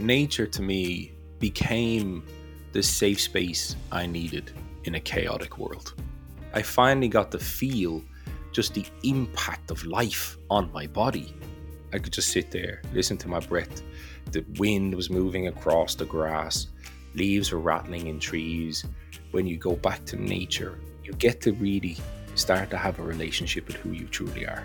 nature to me became the safe space I needed in a chaotic world. I finally got to feel just the impact of life on my body. I could just sit there, listen to my breath. The wind was moving across the grass, leaves were rattling in trees. When you go back to nature, you get to really start to have a relationship with who you truly are.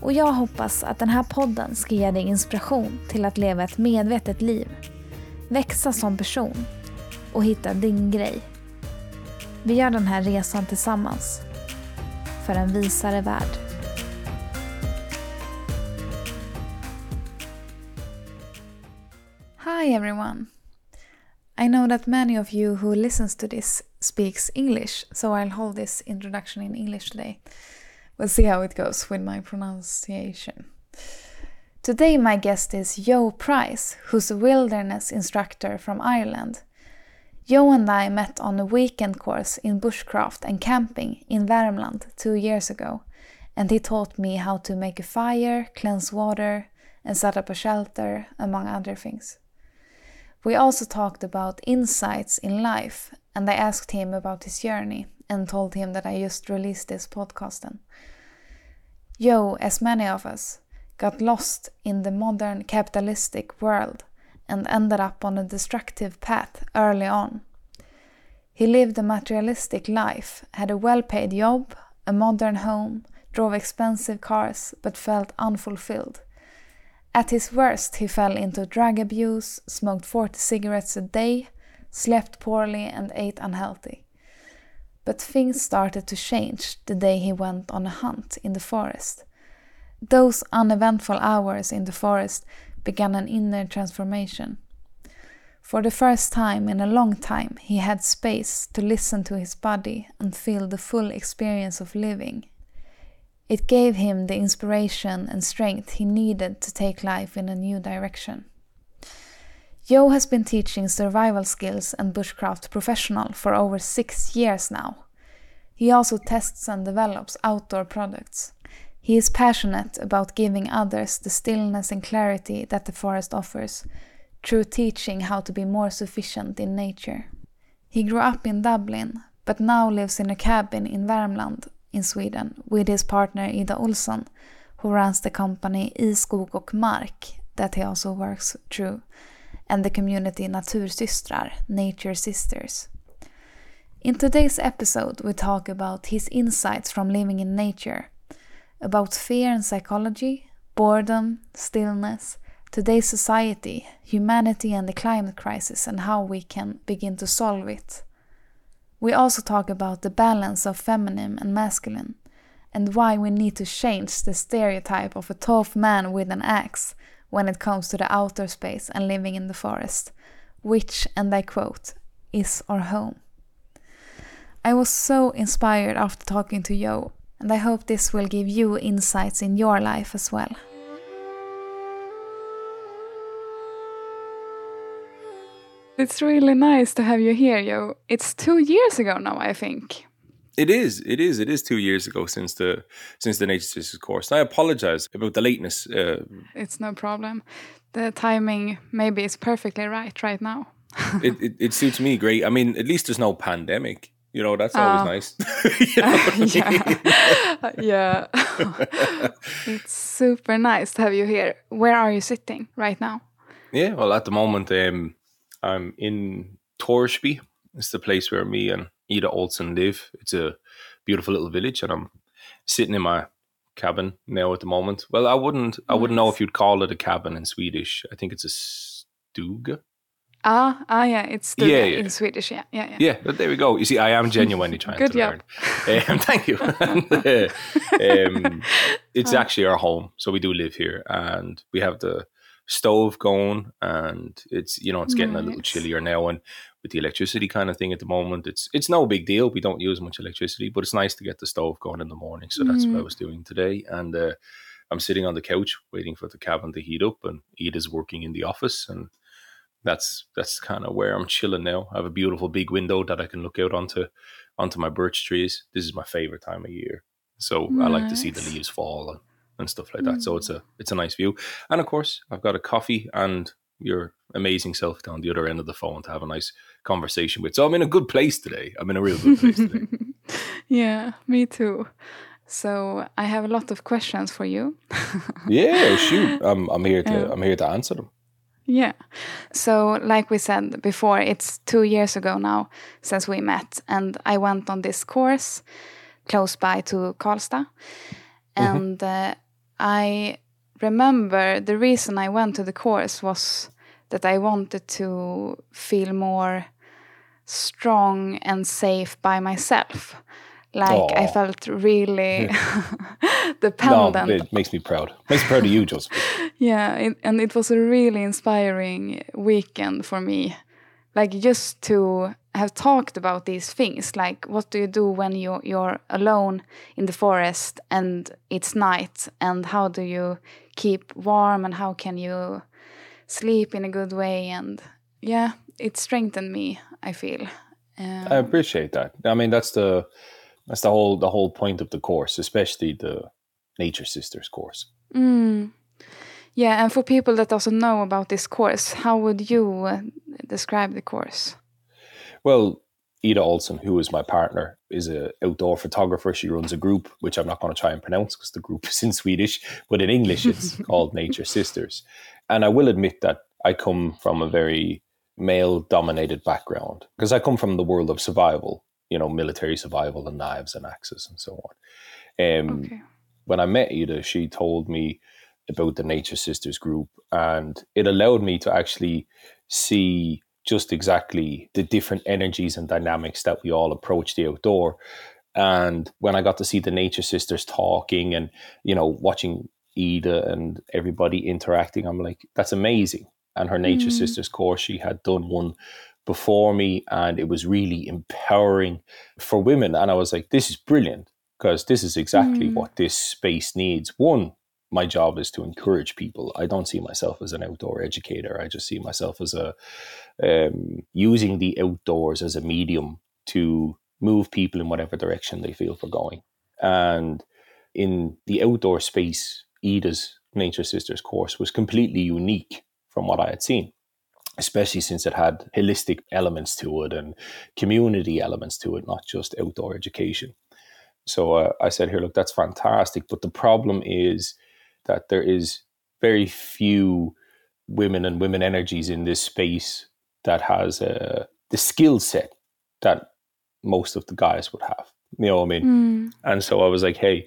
och jag hoppas att den här podden ska ge dig inspiration till att leva ett medvetet liv, växa som person och hitta din grej. Vi gör den här resan tillsammans för en visare värld. Hi everyone! I know that many of you who listens to this speaks English, so I'll hold this introduction in English today. We'll see how it goes with my pronunciation. Today, my guest is Joe Price, who's a wilderness instructor from Ireland. Joe and I met on a weekend course in bushcraft and camping in Värmland two years ago, and he taught me how to make a fire, cleanse water, and set up a shelter, among other things. We also talked about insights in life, and I asked him about his journey and told him that I just released this podcast. Joe, as many of us, got lost in the modern capitalistic world and ended up on a destructive path early on. He lived a materialistic life, had a well paid job, a modern home, drove expensive cars, but felt unfulfilled. At his worst, he fell into drug abuse, smoked 40 cigarettes a day, slept poorly, and ate unhealthy. But things started to change the day he went on a hunt in the forest. Those uneventful hours in the forest began an inner transformation. For the first time in a long time, he had space to listen to his body and feel the full experience of living. It gave him the inspiration and strength he needed to take life in a new direction. Joe has been teaching survival skills and bushcraft professional for over six years now. He also tests and develops outdoor products. He is passionate about giving others the stillness and clarity that the forest offers through teaching how to be more sufficient in nature. He grew up in Dublin, but now lives in a cabin in Värmland in Sweden with his partner Ida Olsson, who runs the company I Skog och Mark that he also works through and the community Natursystrar, Nature Sisters. In today's episode, we talk about his insights from living in nature, about fear and psychology, boredom, stillness, today's society, humanity and the climate crisis, and how we can begin to solve it. We also talk about the balance of feminine and masculine, and why we need to change the stereotype of a tough man with an axe when it comes to the outer space and living in the forest, which, and I quote, is our home. I was so inspired after talking to Joe, and I hope this will give you insights in your life as well. It's really nice to have you here, Joe. It's two years ago now, I think. It is. It is. It is two years ago since the since the Nature Sisters course. I apologize about the lateness. Uh, it's no problem. The timing maybe is perfectly right right now. it, it, it suits me great. I mean, at least there's no pandemic. You know, that's always uh, nice. yeah. yeah. it's super nice to have you here. Where are you sitting right now? Yeah, well, at the moment, um, I'm in Torsby. It's the place where me and Ida Olsson live. It's a beautiful little village, and I'm sitting in my cabin now at the moment. Well, I wouldn't I wouldn't know if you'd call it a cabin in Swedish. I think it's a stuga. Ah, ah, yeah, it's stuga Yeah, yeah. in Swedish. Yeah, yeah, yeah. Yeah, but there we go. You see, I am genuinely trying Good to job. learn. Um, thank you. um, it's actually our home, so we do live here, and we have the stove going, and it's you know it's getting a little chillier now, and with the electricity kind of thing at the moment, it's it's no big deal. We don't use much electricity, but it's nice to get the stove going in the morning. So that's what I Mm. was doing today, and uh, I'm sitting on the couch waiting for the cabin to heat up, and Ida's working in the office, and that's that's kind of where I'm chilling now. I have a beautiful big window that I can look out onto onto my birch trees. This is my favorite time of year, so I like to see the leaves fall and, and stuff like that. So it's a it's a nice view, and of course I've got a coffee and your amazing self down the other end of the phone to have a nice conversation with. So I'm in a good place today. I'm in a real good place today. yeah, me too. So I have a lot of questions for you. yeah, shoot, I'm I'm here to. I'm here to answer them. Yeah. So, like we said before, it's two years ago now since we met, and I went on this course close by to Karlstad. And uh, I remember the reason I went to the course was that I wanted to feel more strong and safe by myself. Like I felt really dependent. No, it makes me proud. Makes me proud of you, Joseph. yeah, it, and it was a really inspiring weekend for me. Like just to have talked about these things, like what do you do when you you're alone in the forest and it's night, and how do you keep warm, and how can you sleep in a good way, and yeah, it strengthened me. I feel. Um, I appreciate that. I mean, that's the that's the whole the whole point of the course, especially the Nature Sisters course. Mm. Yeah, and for people that also know about this course, how would you uh, describe the course? Well, Ida Olsson, who is my partner, is an outdoor photographer. She runs a group, which I'm not going to try and pronounce because the group is in Swedish, but in English it's called Nature Sisters. And I will admit that I come from a very male dominated background because I come from the world of survival, you know, military survival and knives and axes and so on. Um, Okay. when I met Ida, she told me about the Nature Sisters group, and it allowed me to actually see just exactly the different energies and dynamics that we all approach the outdoor. And when I got to see the Nature Sisters talking and, you know, watching Ida and everybody interacting, I'm like, that's amazing. And her Nature Mm. Sisters course, she had done one before me, and it was really empowering for women. And I was like, this is brilliant because this is exactly Mm. what this space needs. One, my job is to encourage people. I don't see myself as an outdoor educator. I just see myself as a um, using the outdoors as a medium to move people in whatever direction they feel for going. And in the outdoor space, Ida's Nature Sisters course was completely unique from what I had seen, especially since it had holistic elements to it and community elements to it, not just outdoor education. So uh, I said, here, look, that's fantastic. But the problem is that there is very few women and women energies in this space that has uh, the skill set that most of the guys would have. You know what I mean? Mm. And so I was like, hey,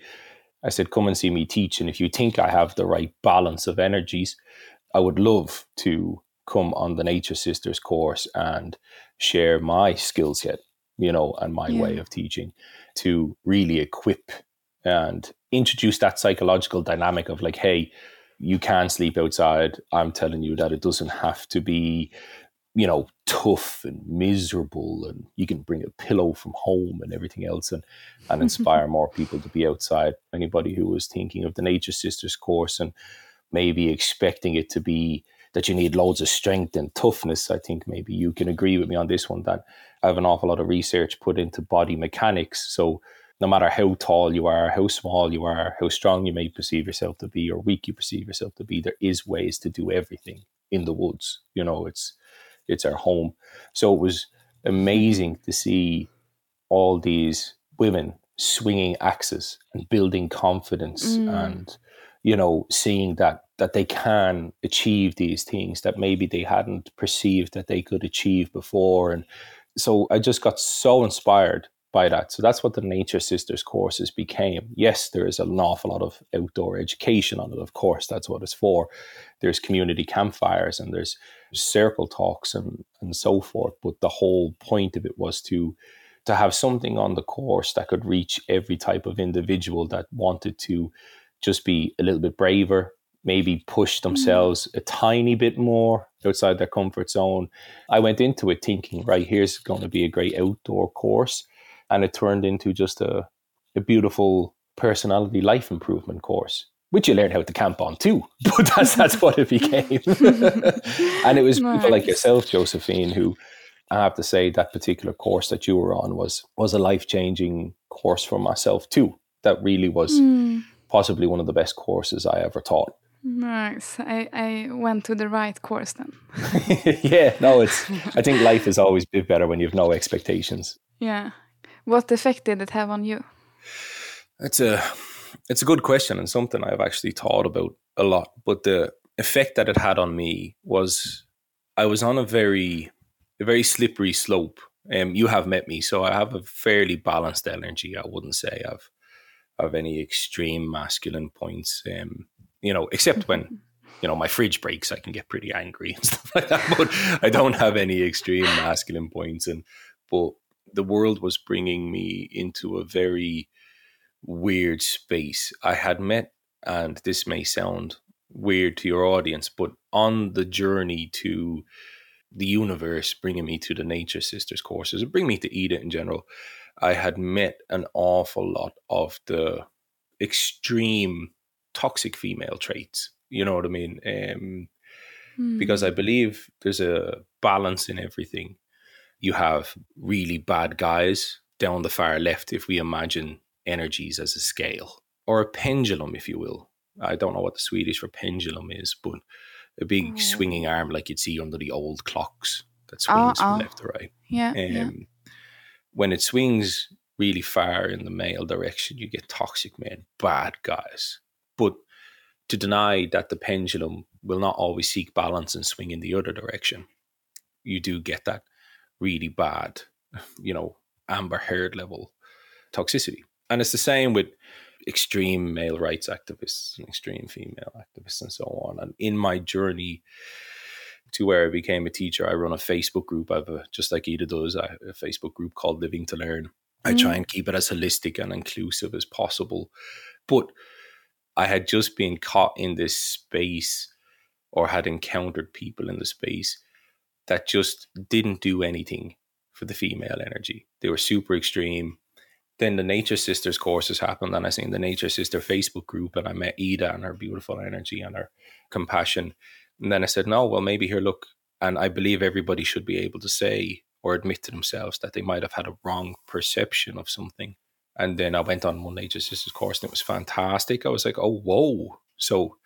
I said, come and see me teach. And if you think I have the right balance of energies, I would love to come on the Nature Sisters course and share my skill set, you know, and my Yeah. way of teaching to really equip and introduce that psychological dynamic of like, hey, you can sleep outside. I'm telling you that it doesn't have to be, you know, tough and miserable, and you can bring a pillow from home and everything else, and and inspire more people to be outside. Anybody who was thinking of the Nature Sisters course and maybe expecting it to be that you need loads of strength and toughness, I think maybe you can agree with me on this one that I have an awful lot of research put into body mechanics. So no matter how tall you are, how small you are, how strong you may perceive yourself to be, or weak you perceive yourself to be, there is ways to do everything in the woods. You know, it's it's our home. So it was amazing to see all these women swinging axes and building confidence Mm. and you know seeing that that they can achieve these things that maybe they hadn't perceived that they could achieve before and so i just got so inspired by that. So that's what the Nature Sisters courses became. Yes, there is an awful lot of outdoor education on it, of course, that's what it's for. There's community campfires and there's circle talks and, and so forth. But the whole point of it was to to have something on the course that could reach every type of individual that wanted to just be a little bit braver, maybe push mm. themselves a tiny bit more outside their comfort zone. I went into it thinking, right, here's going to be a great outdoor course. And it turned into just a, a beautiful personality life improvement course, which you learn how to camp on too. But that's, that's what it became. and it was nice. people like yourself, Josephine, who I have to say that particular course that you were on was was a life changing course for myself too. That really was mm. possibly one of the best courses I ever taught. Nice. I, I went to the right course then. yeah, no, it's I think life is always better when you have no expectations. Yeah. What effect did it have on you? It's a it's a good question and something I've actually thought about a lot. But the effect that it had on me was I was on a very a very slippery slope. Um, you have met me, so I have a fairly balanced energy. I wouldn't say I've of any extreme masculine points. Um, you know, except when you know my fridge breaks, I can get pretty angry and stuff like that. But I don't have any extreme masculine points. And but the world was bringing me into a very weird space. I had met, and this may sound weird to your audience, but on the journey to the universe bringing me to the Nature Sisters courses and bring me to Ida in general, I had met an awful lot of the extreme toxic female traits. You know what I mean? Um, mm. Because I believe there's a balance in everything. You have really bad guys down the far left, if we imagine energies as a scale or a pendulum, if you will. I don't know what the Swedish for pendulum is, but a big oh. swinging arm like you'd see under the old clocks that swings oh, from left to right. Yeah, um, yeah. When it swings really far in the male direction, you get toxic men, bad guys. But to deny that the pendulum will not always seek balance and swing in the other direction, you do get that really bad, you know, Amber Heard level toxicity. And it's the same with extreme male rights activists and extreme female activists and so on. And in my journey to where I became a teacher, I run a Facebook group. I have a, just like Ida does, I have a Facebook group called Living to Learn. I try mm. and keep it as holistic and inclusive as possible. But I had just been caught in this space or had encountered people in the space that just didn't do anything for the female energy. They were super extreme then the Nature Sisters courses happened, and I seen the Nature Sister Facebook group, and I met Ida and her beautiful energy and her compassion. And then I said, no, well, maybe here, look, and I believe everybody should be able to say or admit to themselves that they might have had a wrong perception of something. And then I went on one Nature Sisters course, and it was fantastic. I was like, oh, whoa! So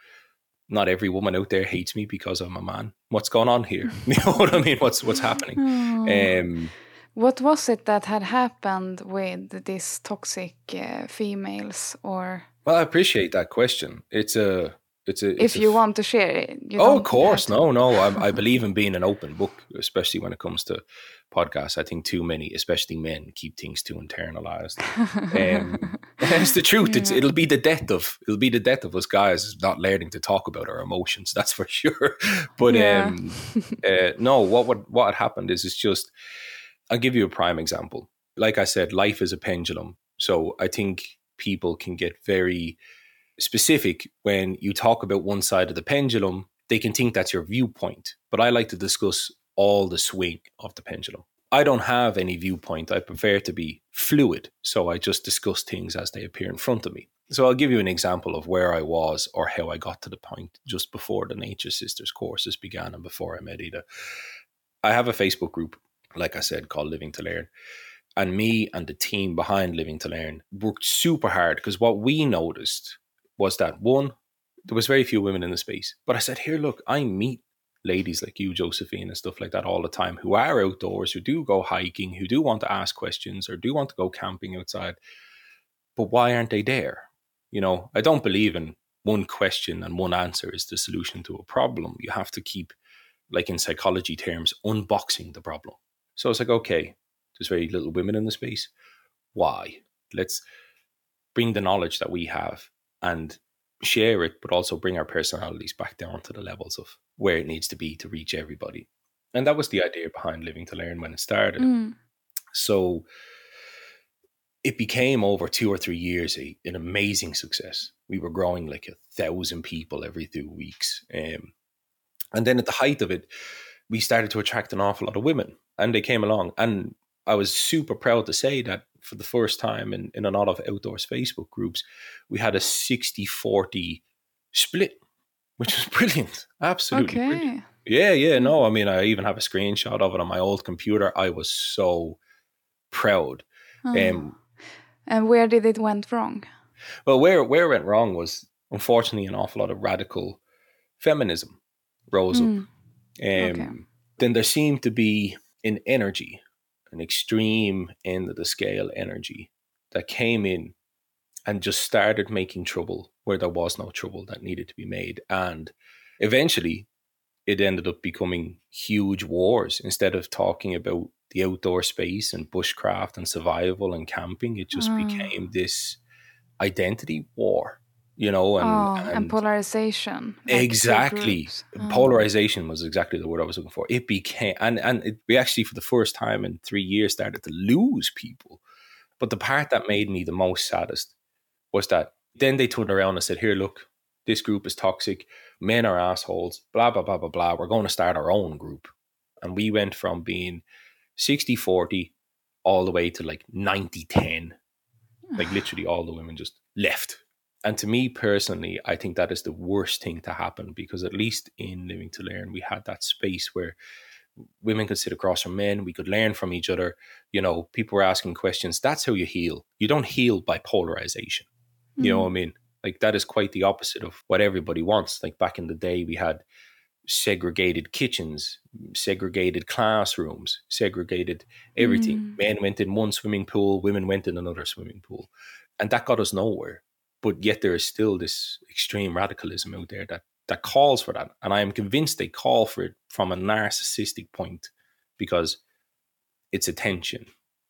not every woman out there hates me because I'm a man. What's going on here? you know what I mean? What's what's happening? Um, what was it that had happened with these toxic uh, females, or? Well, I appreciate that question. It's a, it's a. It's if you want to share it, oh, of course, no, no. I, I believe in being an open book, especially when it comes to podcasts. I think too many, especially men, keep things too internalized. um, it's the truth. Yeah. It's it'll be the death of it'll be the death of us guys not learning to talk about our emotions. That's for sure. But yeah. um, uh, no, what what what happened is it's just I'll give you a prime example. Like I said, life is a pendulum. So I think people can get very specific when you talk about one side of the pendulum. They can think that's your viewpoint. But I like to discuss all the swing of the pendulum. I don't have any viewpoint. I prefer to be fluid. So I just discuss things as they appear in front of me. So I'll give you an example of where I was or how I got to the point just before the Nature Sisters courses began and before I met Ida. I have a Facebook group like I said, called Living to Learn. And me and the team behind Living to Learn worked super hard because what we noticed was that one, there was very few women in the space. But I said, here, look, I meet ladies like you, Josephine, and stuff like that all the time who are outdoors, who do go hiking, who do want to ask questions or do want to go camping outside. But why aren't they there? You know, I don't believe in one question and one answer is the solution to a problem. You have to keep, like in psychology terms, unboxing the problem. So I was like, okay, there's very little women in the space. why. Let's bring the knowledge that we have and share it, but also bring our personalities back down to the levels of where it needs to be to reach everybody. And that was the idea behind Living to Learn when it started. Mm. So it became over two or three years a, an amazing success. We were growing like a thousand people every two weeks. Um, and then at the height of it, we started to attract an awful lot of women and they came along. And I was super proud to say that for the first time in, in a lot of outdoors Facebook groups, we had a 60 40 split, which was brilliant. Absolutely Okay. brilliant. Yeah, yeah, no. I mean, I even have a screenshot of it on my old computer. I was so proud. Oh. Um, and where did it went wrong? well, where where it went wrong was unfortunately an awful lot of radical feminism rose Mm. up. Um, Okay. Then there seemed to be an energy, an extreme end of the scale energy that came in and just started making trouble where there was no trouble that needed to be made. And eventually it ended up becoming huge wars instead of talking about the outdoor space and bushcraft and survival and camping. It just Ah. became this identity war, you know, and, oh, and, and polarization. like Exactly. Oh. polarization was exactly the word I was looking for. It became, and and it, we actually for the first time in three years started to lose people. But the part that made me the most saddest was that then they turned around and said, "Here, look, this group is toxic. Men are assholes. Blah blah blah blah blah. We're going to start our own group." And we went from being 60-40 all the way to like 90-10 like literally all the women just left. And to me personally, I think that is the worst thing to happen because at least in Living to Learn, we had that space where women could sit across from men, we could learn from each other. You know, people were asking questions. That's how you heal. You don't heal by polarization. You know what I mean? Like that is quite the opposite of what everybody wants. Like back in the day, we had segregated kitchens, segregated classrooms, segregated everything. Mm. Men went in one swimming pool, women went in another swimming pool. And that got us nowhere. But yet there is still this extreme radicalism out there that that calls for that. And I am convinced they call for it from a narcissistic point because it's attention.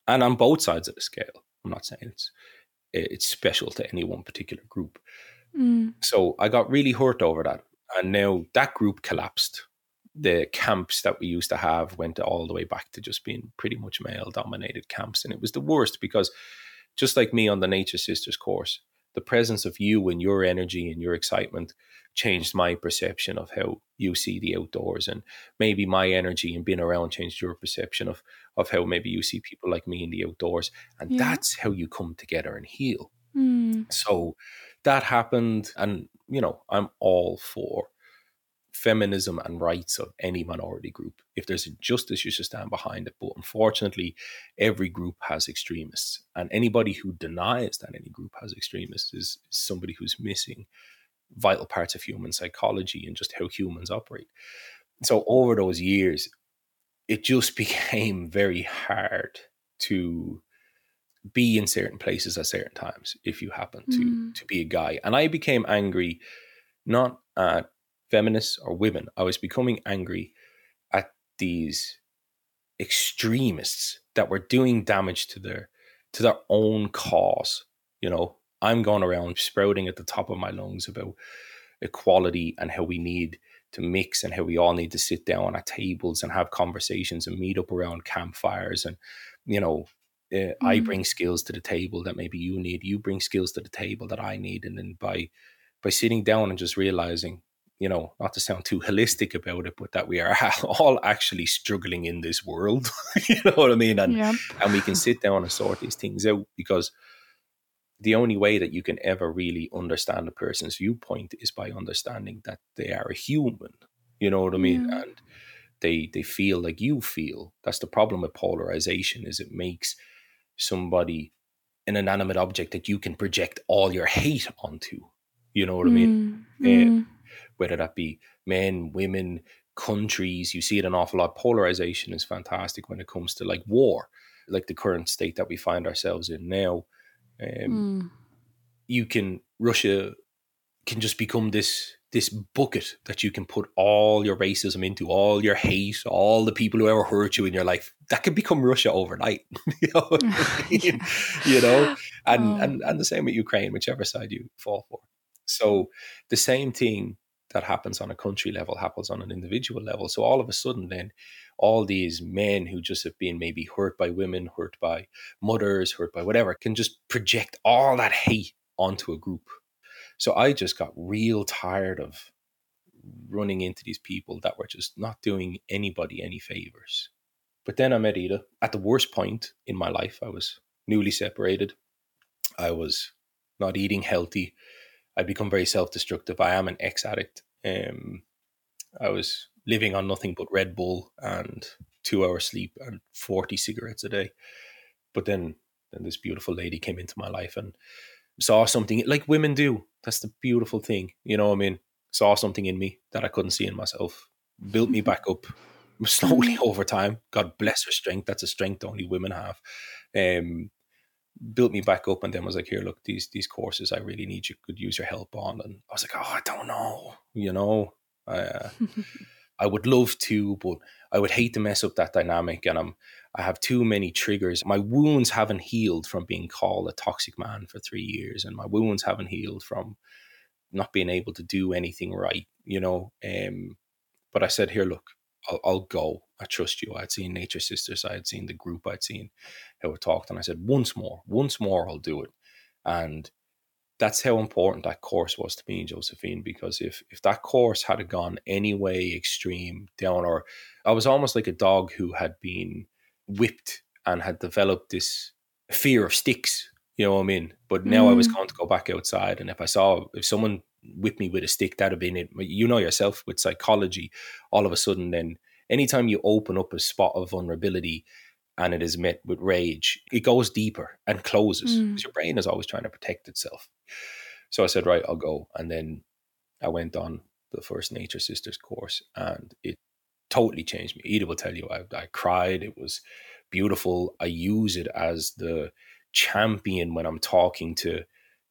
And on both sides of the scale. I'm not saying it's it's special to any one particular group. Mm. So I got really hurt over that. And now that group collapsed. The camps that we used to have went all the way back to just being pretty much male dominated camps. And it was the worst because just like me on the Nature Sisters course, the presence of you and your energy and your excitement changed my perception of how you see the outdoors. And maybe my energy and being around changed your perception of, of how maybe you see people like me in the outdoors. And Yeah. that's how you come together and heal. Mm. So that happened, and you know, I'm all for feminism and rights of any minority group. If there's injustice, you should stand behind it. But unfortunately, every group has extremists, and anybody who denies that any group has extremists is, is somebody who's missing vital parts of human psychology and just how humans operate. So over those years, it just became very hard to be in certain places at certain times if you happen to Mm. to be a guy and i became angry not at feminists or women i was becoming angry at these extremists that were doing damage to their to their own cause you know i'm going around sprouting at the top of my lungs about equality and how we need to mix and how we all need to sit down at tables and have conversations and meet up around campfires and you know uh, I Mhm. bring skills to the table that maybe you need. You bring skills to the table that I need, and then by by sitting down and just realizing, you know, not to sound too holistic about it, but that we are all actually struggling in this world. you know what I mean? And Yep. and we can sit down and sort these things out because the only way that you can ever really understand a person's viewpoint is by understanding that they are a human. You know what I mean? Yeah. And they they feel like you feel. That's the problem with polarization is it makes somebody an inanimate object that you can project all your hate onto. You know what I mean? Mm. Mm. Whether that be men, women, countries, you see it an awful lot. Polarization is fantastic when it comes to like war, like the current state that we find ourselves in now. Um, Mm. You can Russia can just become this this bucket that you can put all your racism into, all your hate, all the people who ever hurt you in your life. That could become Russia overnight. you know, yeah. you know? And, oh. and and the same with Ukraine, whichever side you fall for. So the same thing that happens on a country level happens on an individual level. So all of a sudden, then all these men who just have been maybe hurt by women, hurt by mothers, hurt by whatever, can just project all that hate onto a group. So I just got real tired of running into these people that were just not doing anybody any favors. But then I met Ida at the worst point in my life. I was newly separated. I was not eating healthy. I'd become very self destructive. I am an ex addict. Um, I was living on nothing but Red Bull and two hours sleep and 40 cigarettes a day. But then, then this beautiful lady came into my life and saw something like women do. That's the beautiful thing. You know what I mean? Saw something in me that I couldn't see in myself, built me back up slowly mm-hmm. over time. God bless her strength. That's a strength only women have. Um, built me back up and then was like, here, look, these these courses I really need you could use your help on. And I was like, oh, I don't know, you know. Uh, I would love to, but I would hate to mess up that dynamic. And I'm I have too many triggers. My wounds haven't healed from being called a toxic man for three years, and my wounds haven't healed from not being able to do anything right, you know. Um, but I said, here, look, I'll, I'll go. I trust you. I'd seen Nature Sisters. I had seen the group. I'd seen how it talked. And I said, once more, once more, I'll do it. And that's how important that course was to me, Josephine, because if if that course had gone any way extreme down, or I was almost like a dog who had been whipped and had developed this fear of sticks, you know what I mean? But now mm. I was mm. going to go back outside, and if I saw if someone whipped me with a stick, that'd have been it. You know yourself with psychology, all of a sudden, then anytime you open up a spot of vulnerability and it is met with rage, it goes deeper and closes mm. because your brain is always trying to protect itself. So I said, right, I'll go. And then I went on the first Nature Sisters course and it totally changed me. Ida will tell you, I, I cried. It was beautiful. I use it as the champion when I'm talking to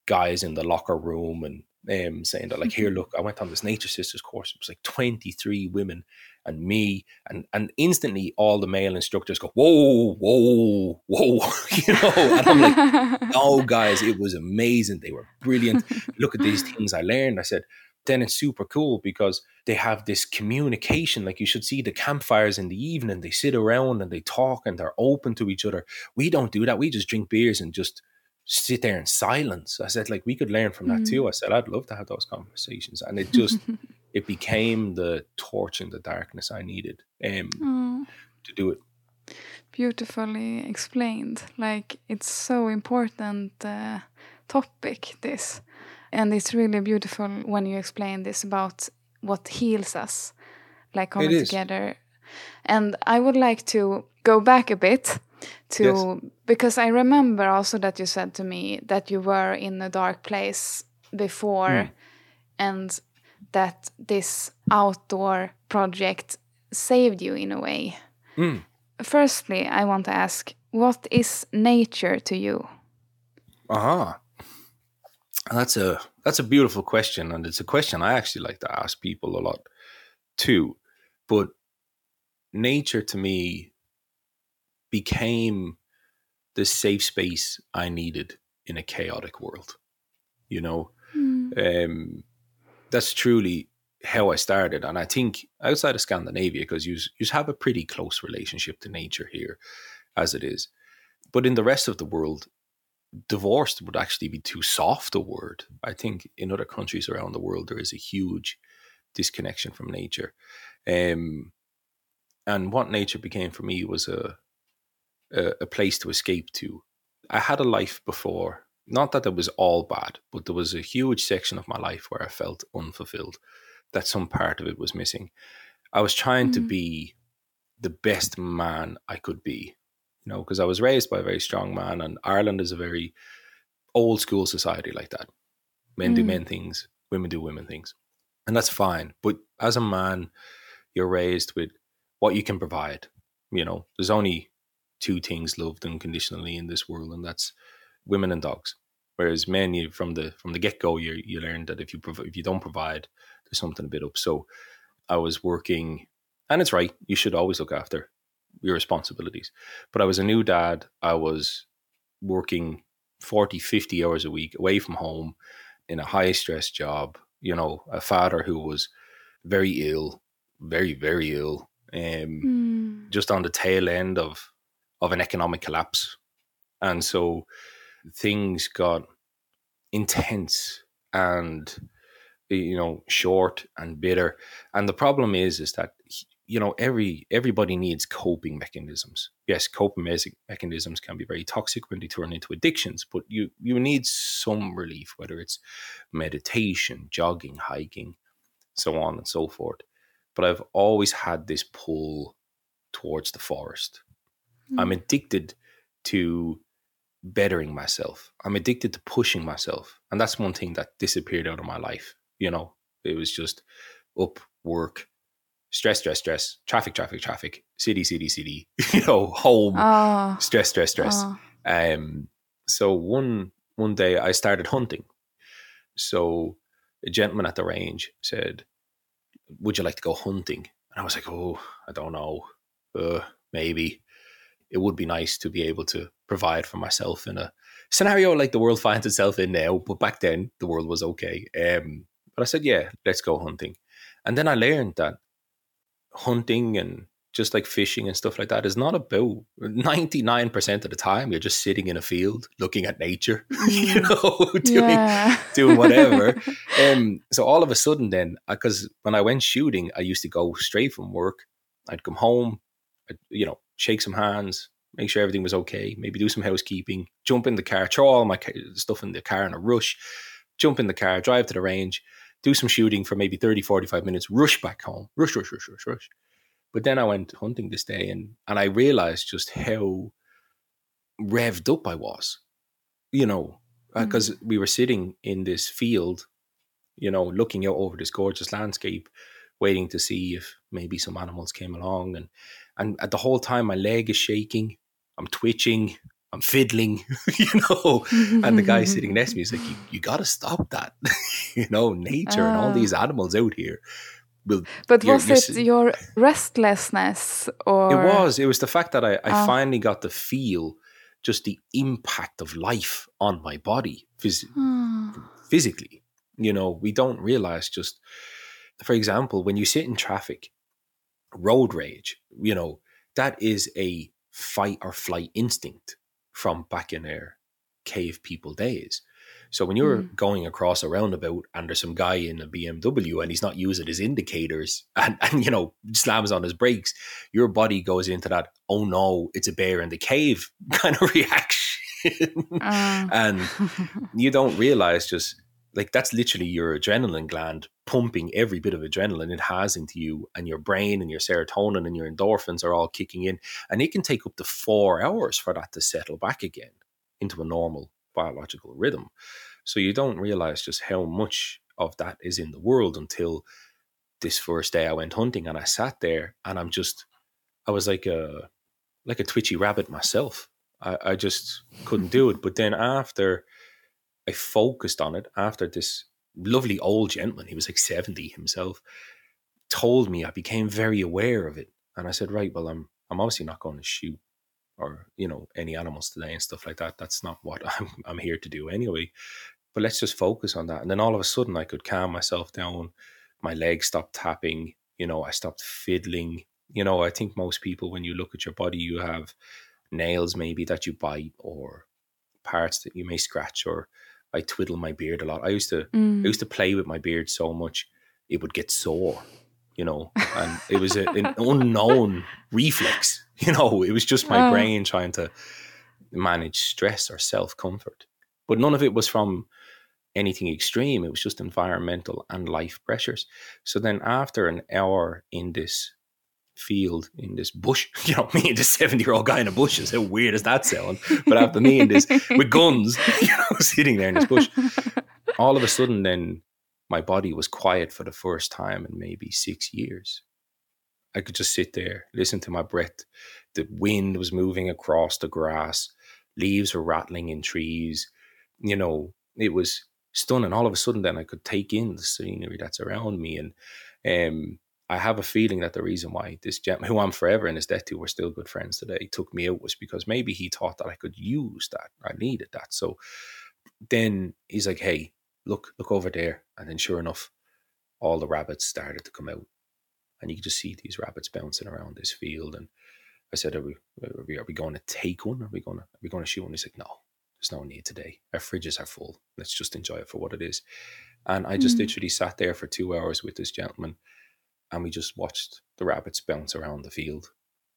guys in the locker room and um, saying that like here look i went on this nature sisters course it was like 23 women and me and and instantly all the male instructors go whoa whoa whoa you know? And i'm like oh guys it was amazing. They were brilliant. Look at these things i learned. I said then it's super cool because they have this communication like you should see the campfires in the evening. They sit around and they talk and they're open to each other. We don't do that. We just drink beers and just sit there in silence. I said, like, we could learn from that mm. too. I said, I'd love to have those conversations. And it just, it became the torch in the darkness I needed um, mm. to do it. Beautifully explained. Like, it's so important uh, topic, this. And it's really beautiful when you explain this about what heals us, like coming together. And I would like to go back a bit to yes. because I remember also that you said to me that you were in a dark place before mm. and that this outdoor project saved you in a way. Mm. Firstly, I want to ask what is nature to you? Aha. That's a that's a beautiful question and it's a question I actually like to ask people a lot too. But nature to me became the safe space I needed in a chaotic world. You know, mm. um, that's truly how I started. And I think outside of Scandinavia, because you you have a pretty close relationship to nature here, as it is. But in the rest of the world, divorced would actually be too soft a word. I think in other countries around the world there is a huge disconnection from nature. Um, and what nature became for me was a a, a place to escape to. I had a life before, not that it was all bad, but there was a huge section of my life where I felt unfulfilled, that some part of it was missing. I was trying mm. to be the best man I could be, you know, because I was raised by a very strong man, and Ireland is a very old school society like that. Men mm. do men things, women do women things. And that's fine. But as a man, you're raised with what you can provide. You know, there's only two things loved unconditionally in this world, and that's women and dogs. Whereas men, you from the from the get go, you you learn that if you prov- if you don't provide, there's something a bit up. So I was working, and it's right. You should always look after your responsibilities. But I was a new dad. I was working 40, 50 hours a week away from home in a high stress job. You know, a father who was very ill, very very ill, um, Mm. just on the tail end of of an economic collapse, and so things got intense and you know short and bitter. And the problem is, is that you know every everybody needs coping mechanisms. Yes, coping mes- mechanisms can be very toxic when they turn into addictions, but you you need some relief, whether it's meditation, jogging, hiking, so on and so forth. But I've always had this pull towards the forest. I'm addicted to bettering myself. I'm addicted to pushing myself. And that's one thing that disappeared out of my life. You know, it was just up, work, stress, stress, stress, traffic, traffic, traffic, city, city, city, you know, home, Ah. stress, stress, stress. ah. Um, so one one day I started hunting. So a gentleman at the range said, "Would you like to go hunting?" And I was like, "Oh, I don't know. Uh, maybe it would be nice to be able to provide for myself in a scenario like the world finds itself in now. But back then, the world was okay. Um, but I said, "Yeah, let's go hunting." And then I learned that hunting and just like fishing and stuff like that is not about 99% of the time you're just sitting in a field looking at nature you know doing yeah. doing whatever um so all of a sudden then because when i went shooting i used to go straight from work i'd come home I'd, you know shake some hands make sure everything was okay maybe do some housekeeping jump in the car throw all my stuff in the car in a rush jump in the car drive to the range do some shooting for maybe 30 45 minutes rush back home rush rush rush rush rush but then I went hunting this day and, and I realized just how revved up I was, you know, uh, mm. because we were sitting in this field, you know, looking out over this gorgeous landscape, waiting to see if maybe some animals came along. And, and at the whole time, my leg is shaking, I'm twitching, I'm fiddling, you know. And the guy sitting next to me is like, you, you got to stop that, you know, nature and all Ah. these animals out here will But You're- was you're it your restlessness or It was. It was the fact that I, I Oh. finally got to feel just the impact of life on my body phys- Hmm. physically. You know, we don't realize just, for example, when you sit in traffic, road rage, you know, that is a fight or flight instinct from back in their cave people days. So when you're Mm. going across a roundabout and there's some guy in a BMW and he's not using his indicators and, and you know slams on his brakes, your body goes into that oh no it's a bear in the cave kind of reaction, Ah. and you don't realize just like that's literally your adrenaline gland pumping every bit of adrenaline it has into you and your brain and your serotonin and your endorphins are all kicking in and it can take up to four hours for that to settle back again into a normal biological rhythm. So you don't realize just how much of that is in the world until this first day i went hunting and i sat there and i'm just i was like a like a twitchy rabbit myself. I, I just couldn't do it. But then after I focused on it after this lovely old gentleman, he was like 70 himself, told me I became very aware of it. And I said, right, well, I'm I'm obviously not going to shoot or, you know, any animals today and stuff like that. That's not what I'm I'm here to do anyway. But let's just focus on that. And then all of a sudden I could calm myself down. My legs stopped tapping, you know, I stopped fiddling. You know, I think most people when you look at your body, you have nails maybe that you bite or parts that you may scratch or I twiddle my beard a lot. I used to I Mm. used to play with my beard so much it would get sore, you know, and it was a, an unknown reflex. You know, it was just my Oh. brain trying to manage stress or self comfort. But none of it was from anything extreme. It was just environmental and life pressures. So then, after an hour in this field, in this bush, you know, me and this 70 year old guy in a bush is how weird does that sound? But after me and this with guns, you know, sitting there in this bush, all of a sudden, then my body was quiet for the first time in maybe six years. I could just sit there, listen to my breath. The wind was moving across the grass, leaves were rattling in trees. you know, it was stunning. All of a sudden, then I could take in the scenery that's around me. And um, I have a feeling that the reason why this gentleman, who I'm forever in his debt to, we're still good friends today, took me out was because maybe he thought that I could use that. I needed that. So then he's like, hey, look, look over there. And then sure enough, all the rabbits started to come out. And you could just see these rabbits bouncing around this field. And I said, are we, are we, are we going to take one? Are we going to, are we going to shoot one? He's like, no, there's no need today. Our fridges are full. Let's just enjoy it for what it is. And I just mm. literally sat there for two hours with this gentleman and we just watched the rabbits bounce around the field.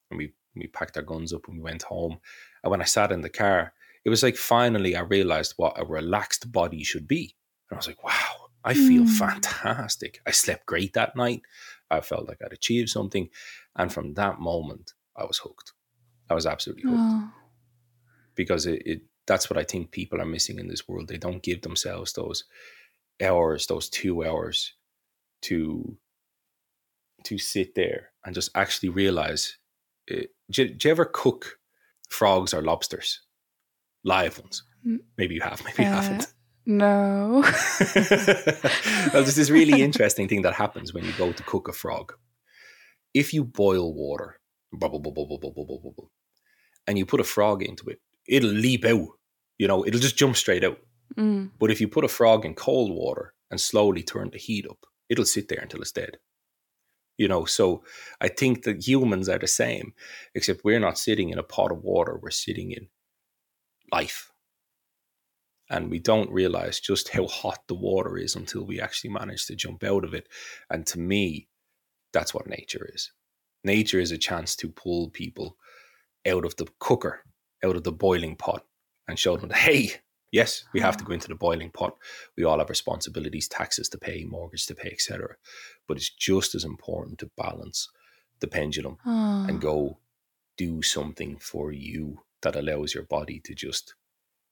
And we we packed our guns up and we went home. And when I sat in the car, it was like finally I realized what a relaxed body should be. And I was like, wow, I feel mm. fantastic. I slept great that night. I felt like I'd achieved something. And from that moment, I was hooked. I was absolutely hooked. Oh. Because it, it that's what I think people are missing in this world. They don't give themselves those hours, those two hours to to sit there and just actually realize uh, do, do, you ever cook frogs or lobsters? Live ones. Maybe you have maybe you uh, haven't. no. Well there's this really interesting thing that happens when you go to cook a frog. If you boil water bubble bubble bubble bubble bubble bubble and you put a frog into it it'll leap out you know it'll just jump straight out. Mm. but if you put a frog in cold water and slowly turn the heat up it'll sit there until it's dead you know so i think that humans are the same except we're not sitting in a pot of water we're sitting in life. And we don't realize just how hot the water is until we actually manage to jump out of it. And to me that's what nature is. Nature is a chance to pull people out of the cooker out of the boiling pot and show them hey Yes, we have to ah. go into the boiling pot. We all have responsibilities, taxes to pay, mortgage to pay, etc. But it's just as important to balance the pendulum oh. and ah. go do something for you that allows your body to just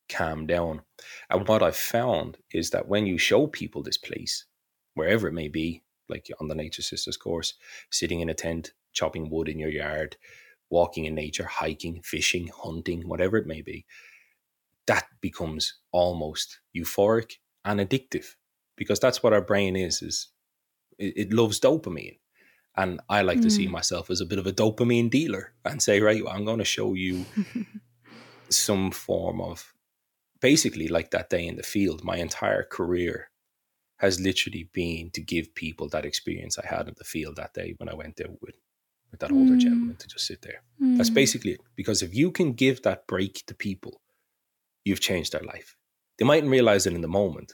calm down. And what I've found is that when you show people this place, wherever it may be, like on the Nature Sisters course, sitting in a tent, chopping wood in your yard, walking in nature, hiking, fishing, hunting, whatever it may be, that becomes almost euphoric and addictive because that's what our brain is is it, it loves dopamine and i like mm. to see mm. myself as a bit of a dopamine dealer and say right i'm going to show you some form of basically like that day in the field my entire career has literally been to give people that experience i had in the field that day when i went there with with that older mm. gentleman to just sit there mm. that's basically it because if you can give that break to people you've changed their life. They mightn't realize it in the moment,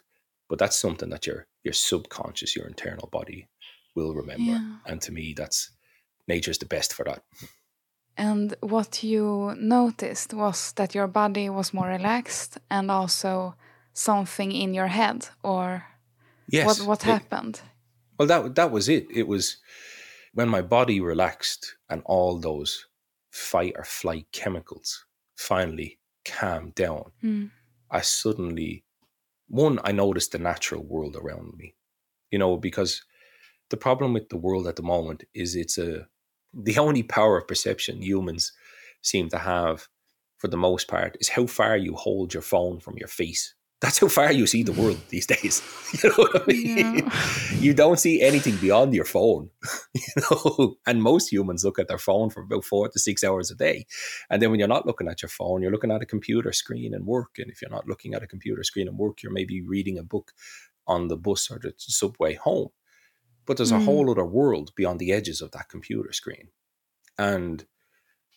but that's something that your your subconscious, your internal body will remember. Yeah. And to me, that's nature's the best for that. And what you noticed was that your body was more relaxed and also something in your head or yes, what what happened? well that that was it. It was when my body relaxed and all those fight or flight chemicals finally calm down, mm. I suddenly, one, I noticed the natural world around me, you know, because the problem with the world at the moment is it's a, the only power of perception humans seem to have for the most part is how far you hold your phone from your face that's how far you see the world these days. You know what I mean? Yeah. You don't see anything beyond your phone. You know, and most humans look at their phone for about four to six hours a day. And then when you're not looking at your phone, you're looking at a computer screen and work. And if you're not looking at a computer screen and work, you're maybe reading a book on the bus or the subway home. But there's mm. a whole other world beyond the edges of that computer screen. And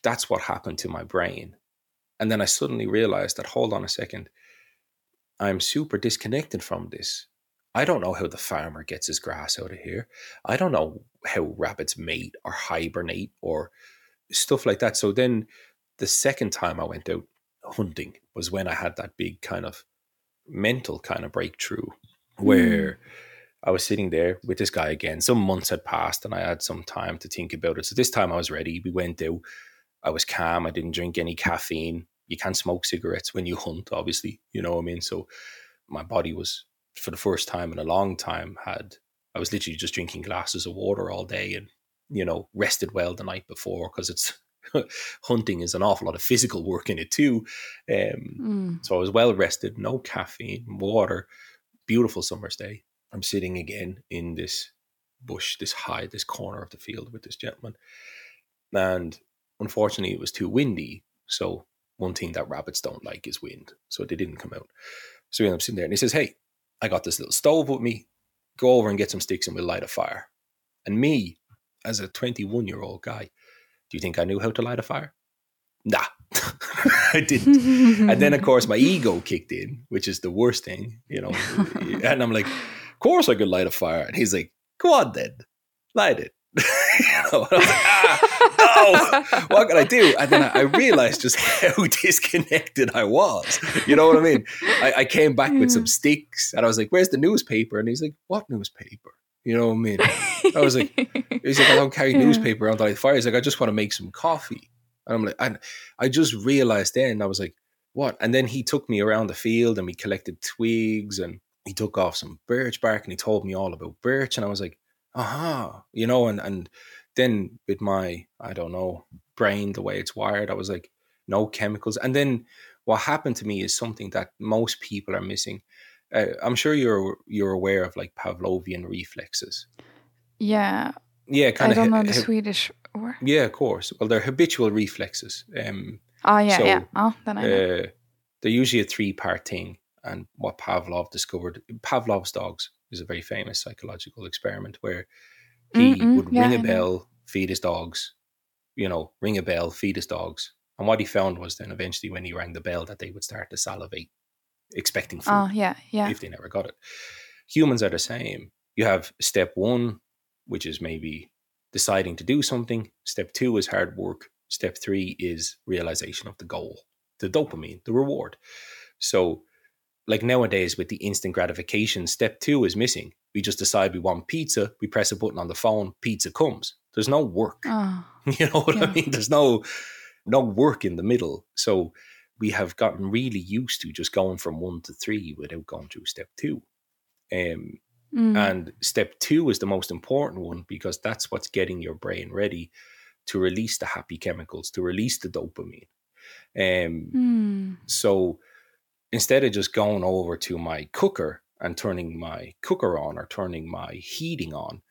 that's what happened to my brain. And then I suddenly realized that, hold on a second I'm super disconnected from this. I don't know how the farmer gets his grass out of here. I don't know how rabbits mate or hibernate or stuff like that. So then the second time I went out hunting was when I had that big kind of mental kind of breakthrough where mm. I was sitting there with this guy again. Some months had passed and I had some time to think about it. So this time I was ready. We went out. I was calm. I didn't drink any caffeine you can't smoke cigarettes when you hunt, obviously, you know what I mean? So my body was, for the first time in a long time, had, I was literally just drinking glasses of water all day and, you know, rested well the night before because it's, hunting is an awful lot of physical work in it too. Um, Mm. so I was well rested, no caffeine, water, beautiful summer's day. I'm sitting again in this bush, this high, this corner of the field with this gentleman. And unfortunately, it was too windy. So, one thing that rabbits don't like is wind. So, they didn't come out. So, I'm sitting there and he says, Hey, I got this little stove with me. Go over and get some sticks and we'll light a fire. And me, as a 21 year old guy, do you think I knew how to light a fire? Nah, I didn't. And then, of course, my ego kicked in, which is the worst thing, you know. and I'm like, of course I could light a fire. And he's like, go on then, light it. You know, and I was like, ah, no, what can I do? And then I, I realized just how disconnected I was. You know what I mean? I, I came back with some sticks and I was like, where's the newspaper? And he's like, what newspaper? You know what I mean? I was like, He's like, I don't carry Yeah. newspaper around the fire. He's like, I just want to make some coffee. And I'm like, and I just realized then, I was like, what? And then he took me around the field and we collected twigs and he took off some birch bark and he told me all about birch. And I was like, aha, you know, and, and then with my, I don't know, brain, the way it's wired, I was like, no chemicals. And then what happened to me is something that most people are missing. Uh, I'm sure you're you're aware of like Pavlovian reflexes. yeah, Yeah, kind I don't know the Swedish word. Yeah, of course. Well, they're habitual reflexes. Um, Oh yeah, So, yeah. Oh, then I know. uh, they're usually a three-part thing. And what Pavlov discovered, Pavlov's dogs is a very famous psychological experiment where he Mm-mm, would yeah, ring a bell, feed his dogs, you know, ring a bell, feed his dogs. And what he found was then eventually when he rang the bell that they would start to salivate, expecting oh, food Oh yeah, yeah. if they never got it. Humans are the same. You have step one, which is maybe deciding to do something. Step two is hard work. Step three is realization of the goal, the dopamine, the reward. So, like nowadays with the instant gratification, step two is missing. We just decide we want pizza, we press a button on the phone, pizza comes. There's no work. Oh, You know what I mean? There's no no work in the middle. So we have gotten really used to just going from one to three without going through step two. Um, mm. and step two is the most important one because that's what's getting your brain ready to release the happy chemicals, to release the dopamine. Um, Mm. so instead of just going over to my cooker and turning my cooker on or turning my heating on,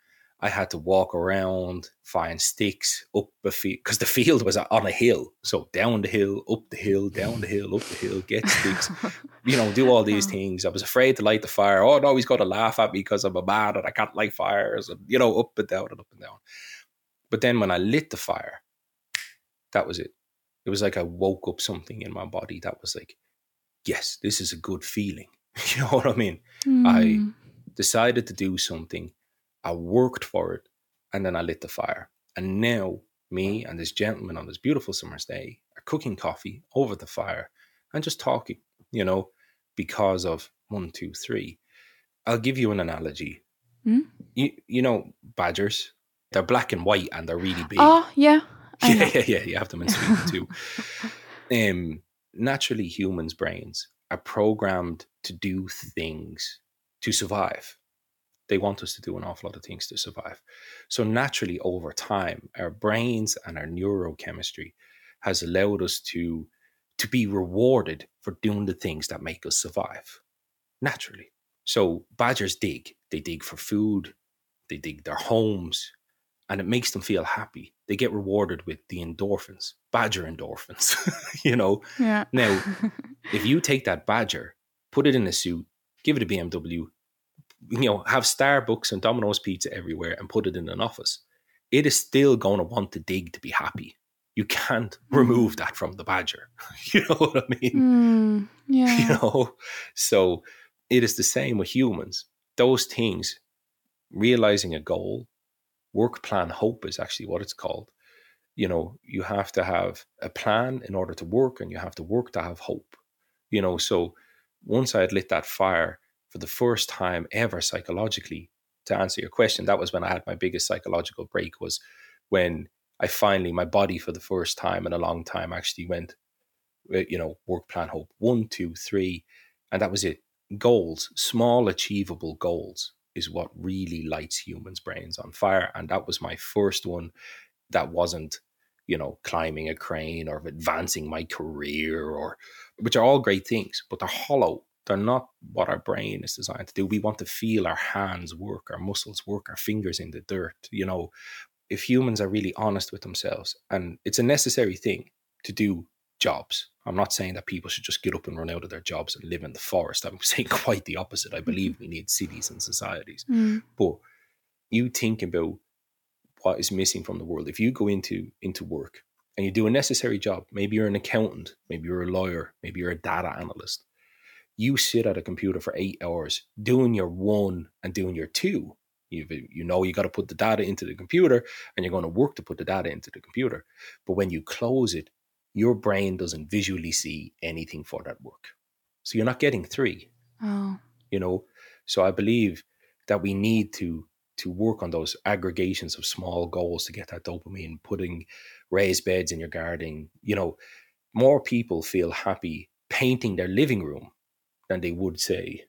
I had to walk around, find sticks up the field because the field was on a hill. So down the hill, up the hill, down the hill, up the hill, get sticks, you know, do all these Oh. things. I was afraid to light the fire. Oh no, he's got to laugh at me because I'm a man and I can't light fires, and you know, up and down and up and down. But then when I lit the fire, that was it. It was like I woke up something in my body that was like, yes, this is a good feeling. you know what I mean? I- Mm. Decided to do something. I worked for it, and then I lit the fire. And now me and this gentleman on this beautiful summer's day are cooking coffee over the fire and just talking, you know, because of one, two, three. I'll give you an analogy. Hmm? You you know badgers, they're black and white and they're really big. Oh yeah. Yeah, yeah, yeah. You have them in Sweden too. Um, naturally, humans' brains are programmed to do things to survive. They want us to do an awful lot of things to survive. So naturally, over time, our brains and our neurochemistry has allowed us to to be rewarded for doing the things that make us survive. Naturally. So badgers dig. They dig for food. They dig their homes, and it makes them feel happy. They get rewarded with the endorphins, badger endorphins. you know, Yeah. Now, if you take that badger, put it in a suit, give it a BMW, you know, have Starbucks and Domino's pizza everywhere and put it in an office, it is still going to want to dig to be happy. You can't remove that from the badger. you know what I mean? Mm, yeah. You know? So it is the same with humans. Those things, realizing a goal, work plan hope is actually what it's called. You know, you have to have a plan in order to work, and you have to work to have hope. You know, so once I had lit that fire for the first time ever psychologically, to answer your question, that was when I had my biggest psychological break, was when I finally, my body for the first time in a long time actually went, uh, you know, work plan hope one, two, three. And that was it. Goals, small, achievable goals is what really lights humans' brains on fire. And that was my first one that wasn't you know, climbing a crane or advancing my career or which are all great things, but they're hollow. They're not what our brain is designed to do. We want to feel our hands work, our muscles work, our fingers in the dirt. You know, if humans are really honest with themselves, and it's a necessary thing to do jobs. I'm not saying that people should just get up and run out of their jobs and live in the forest. I'm saying quite the opposite. I believe we need cities and societies. Mm. But you think about what is missing from the world. If you go into into work and you do a necessary job, maybe you're an accountant, maybe you're a lawyer, maybe you're a data analyst. You sit at a computer for eight hours doing your one and doing your two. You you know you got to put the data into the computer and you're going to work to put the data into the computer. But when you close it, your brain doesn't visually see anything for that work. So you're not getting three Oh. you know so i believe that we need to to work on those aggregations of small goals to get that dopamine putting raised beds in your garden you know more people feel happy painting their living room than they would say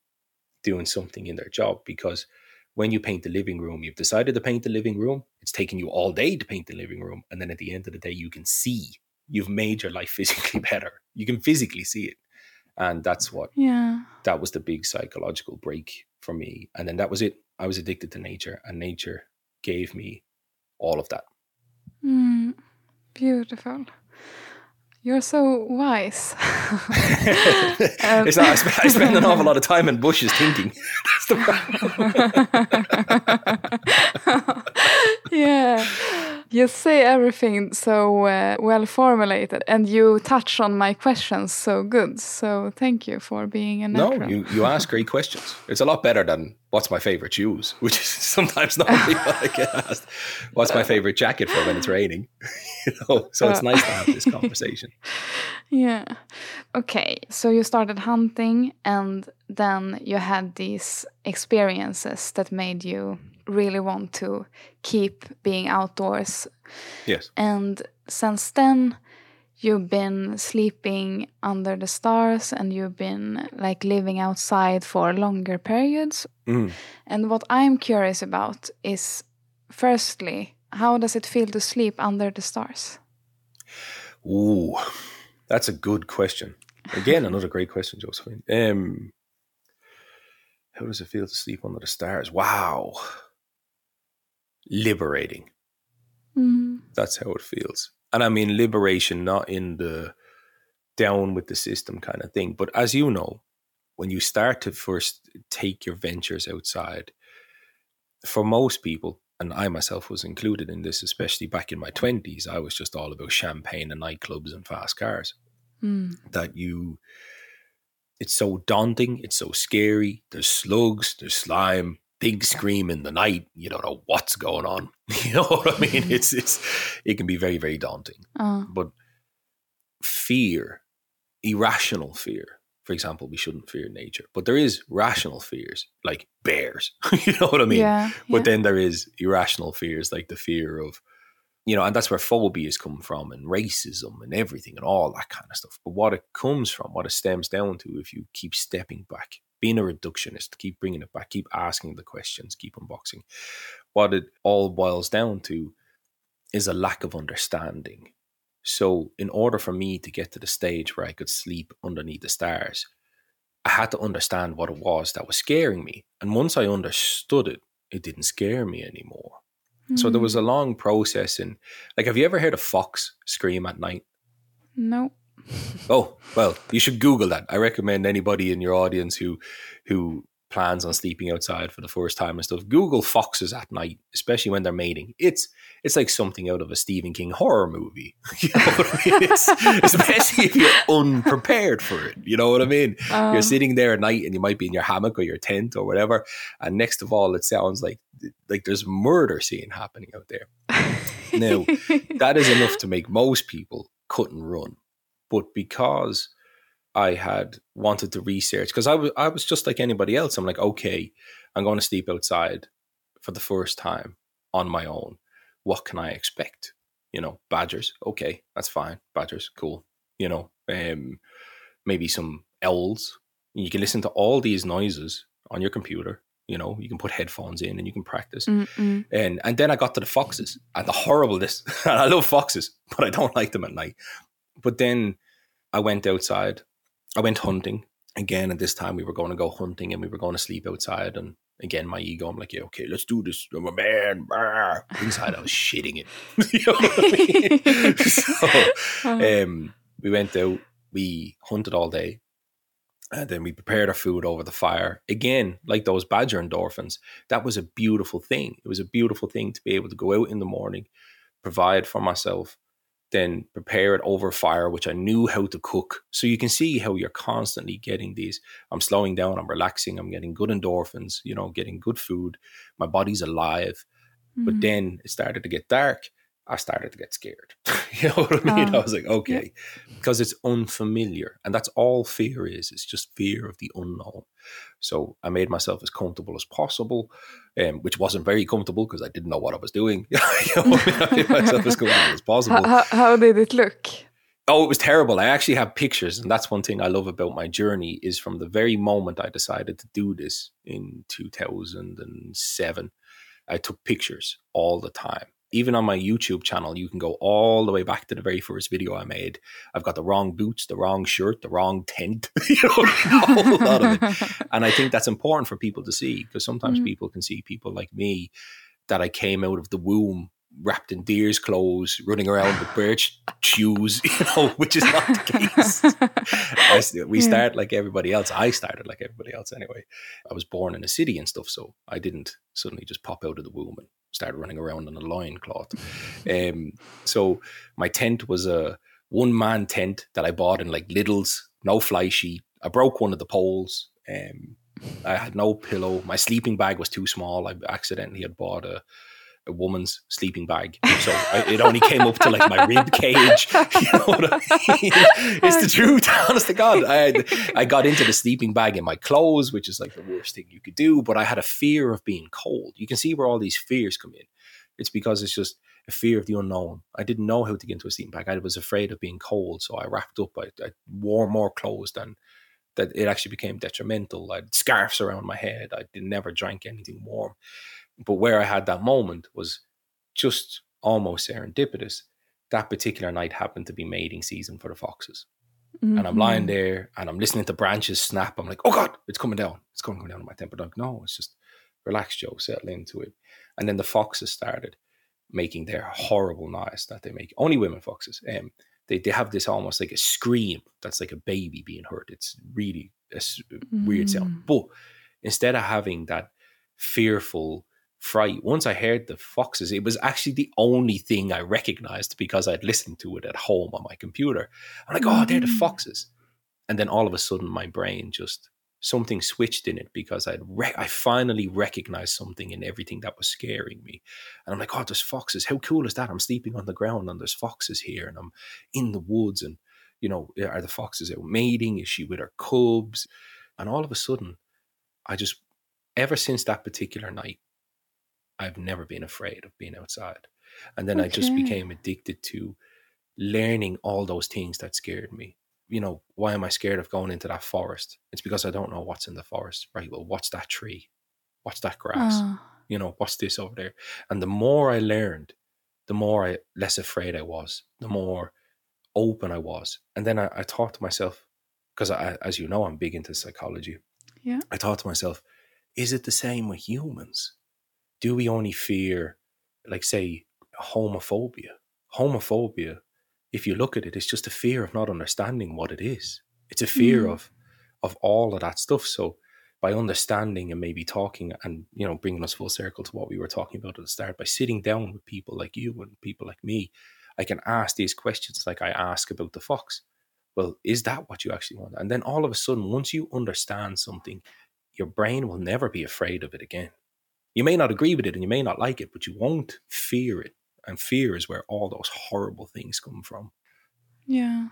doing something in their job because when you paint the living room you've decided to paint the living room it's taking you all day to paint the living room and then at the end of the day you can see you've made your life physically better you can physically see it and that's what Yeah. that was the big psychological break for me. And then that was it. I was addicted to nature, and nature gave me all of that. Mm. Beautiful. You're so wise. Um, it's not, I, sp- I spend an awful lot of time in bushes thinking. That's the problem. Yeah. You say everything so uh, well formulated and you touch on my questions so good. So thank you for being a No, you, you ask great questions. It's a lot better than what's my favorite shoes, which is sometimes not really what I get asked. What's my favorite jacket for when it's raining? you know, so it's nice to have this conversation. Yeah. Okay. So you started hunting and then you had these experiences that made you really want to keep being outdoors. Yes. And since then, you've been sleeping under the stars and you've been like living outside for longer periods. Mm. And what I'm curious about is firstly, how does it feel to sleep under the stars? Ooh, that's a good question. Again, another great question, Josephine. Um, how does it feel to sleep under the stars? Wow, liberating. Mm. That's how it feels. And I mean liberation, not in the down with the system kind of thing, but as you know, when you start to first take your ventures outside, for most people, and I myself was included in this, especially back in my twenties, I was just all about champagne and nightclubs and fast cars. Mm. that you it's so daunting it's so scary there's slugs there's slime big scream in the night you don't know what's going on you know what i mean it's it's it can be very very daunting Uh, but fear irrational fear for example we shouldn't fear nature but there is rational fears like bears you know what i mean yeah. but yeah. then there is irrational fears like the fear of, you know, and that's where phobias come from and racism and everything and all that kind of stuff. But what it comes from, what it stems down to, if you keep stepping back, being a reductionist, keep bringing it back, keep asking the questions, keep unboxing, what it all boils down to is a lack of understanding. So, in order for me to get to the stage where I could sleep underneath the stars, I had to understand what it was that was scaring me. And once I understood it, it didn't scare me anymore. So there was Mm. a long process And, like have you ever heard a fox scream at night? No. Oh, well, you should Google that. I recommend anybody in your audience who who plans on sleeping outside for the first time and stuff. Google foxes at night, especially when they're mating. It's it's like something out of a Stephen King horror movie. You know I mean? Especially if you're unprepared for it. You know what I mean? Uh, You're sitting there at night and you might be in your hammock or your tent or whatever. And next of all, it sounds like like there's murder scene happening out there. Now, that is enough to make most people cut and run. But because I had wanted to research, because I was I was just like anybody else. I'm like, okay, I'm going to sleep outside for the first time on my own. What can I expect? You know, badgers. Okay, that's fine. Badgers, cool. You know, um, maybe some owls. You can listen to all these noises on your computer You know, you can put headphones in and you can practice. Mm-mm. And and then I got to the foxes and the horribleness. and I love foxes, but I don't like them at night. But then I went outside. I went hunting again. And this time we were going to go hunting and we were going to sleep outside. And again, my ego, I'm like, yeah, okay, let's do this. I'm a man. Brr. Inside, I was shitting it. you know what I mean? so um, we went out. We hunted all day. And then we prepared our food over the fire. Again, like those badger endorphins, that was a beautiful thing. It was a beautiful thing to be able to go out in the morning, provide for myself, then prepare it over fire, which I knew how to cook. So you can see how you're constantly getting these. I'm slowing down, I'm relaxing, I'm getting good endorphins, you know, getting good food. My body's alive. But Mhm. then it started to get dark. I started to get scared. you know what I mean? I Oh, was like, okay, because it's unfamiliar. And that's all fear is. It's just fear of the unknown. So I made myself as comfortable as possible, um, which wasn't very comfortable because I didn't know what I was doing. you know, I made myself as comfortable as possible. How, how, how did it look? Oh, it was terrible. I actually have pictures, and that's one thing I love about my journey is from the very moment I decided to do this in 2007, I took pictures all the time. Even on my YouTube channel, you can go all the way back to the very first video I made. I've got the wrong boots, the wrong shirt, the wrong tent, you know, a whole lot of it. And I think that's important for people to see because sometimes Mm. people can see people like me that I came out of the womb wrapped in deer's clothes, running around with birch shoes, you know, which is not the case. I we Yeah. start like everybody else. I started like everybody else anyway. I was born in a city and stuff, so I didn't suddenly just pop out of the womb and start running around in a loincloth. Um, so my tent was a one man tent that I bought in like Lidl's, no fly sheet. I broke one of the poles. Um, I had no pillow. My sleeping bag was too small. I accidentally had bought a, a woman's sleeping bag, so I, it only came up to like my rib cage. You know what I mean? It's the truth, honest to God. I I got into the sleeping bag in my clothes, which is like the worst thing you could do. But I had a fear of being cold. You can see where all these fears come in. It's because it's just a fear of the unknown. I didn't know how to get into a sleeping bag. I was afraid of being cold, so I wrapped up. I, I wore more clothes than that. It actually became detrimental. I had scarves around my head. I never drank anything warm. But where I had that moment was just almost serendipitous. That particular night happened to be mating season for the foxes. And I'm lying Mhm. there and I'm listening to branches snap. I'm like, oh God, it's coming down. It's going to come down on my temper. Like, no, it's just relax, Joe, settle into it. And then the foxes started making their horrible noise that they make. Only women foxes. Um, they, they have this almost like a scream that's like a baby being hurt. It's really a weird sound. Mm. But instead of having that fearful fright, once I heard the foxes, it was actually the only thing I recognized because I'd listened to it at home on my computer. I'm like, oh, they're the Mm. foxes. And then all of a sudden, my brain just something switched in it because I'd re- I finally recognized something in everything that was scaring me. And I'm like, oh, there's foxes. How cool is that? I'm sleeping on the ground and there's foxes here, and I'm in the woods. And you know, are the foxes out mating? Is she with her cubs? And all of a sudden, I just ever since that particular night, I've never been afraid of being outside. And then I just became addicted to learning all those things that scared me. You know, why am I scared of going into that forest? It's because I don't know what's in the forest. Right. Well, what's that tree? What's that grass? Ah, You know, what's this over there? And the more I learned, the more I less afraid I was, the more open I was. And then I, I thought to myself, because I, as you know, I'm big into psychology. Yeah. I thought to myself, is it the same with humans? Do we only fear, like, say, homophobia? Homophobia, if you look at it, it's just a fear of not understanding what it is. It's a fear Mm. of of all of that stuff. So by understanding and maybe talking and you know bringing us full circle to what we were talking about at the start, by sitting down with people like you and people like me, I can ask these questions like I ask about the fox. Well, is that what you actually want? And then all of a sudden, once you understand something, your brain will never be afraid of it again. You may not agree with it and you may not like it, but you won't fear it. And fear is where all those horrible things come from. yeah.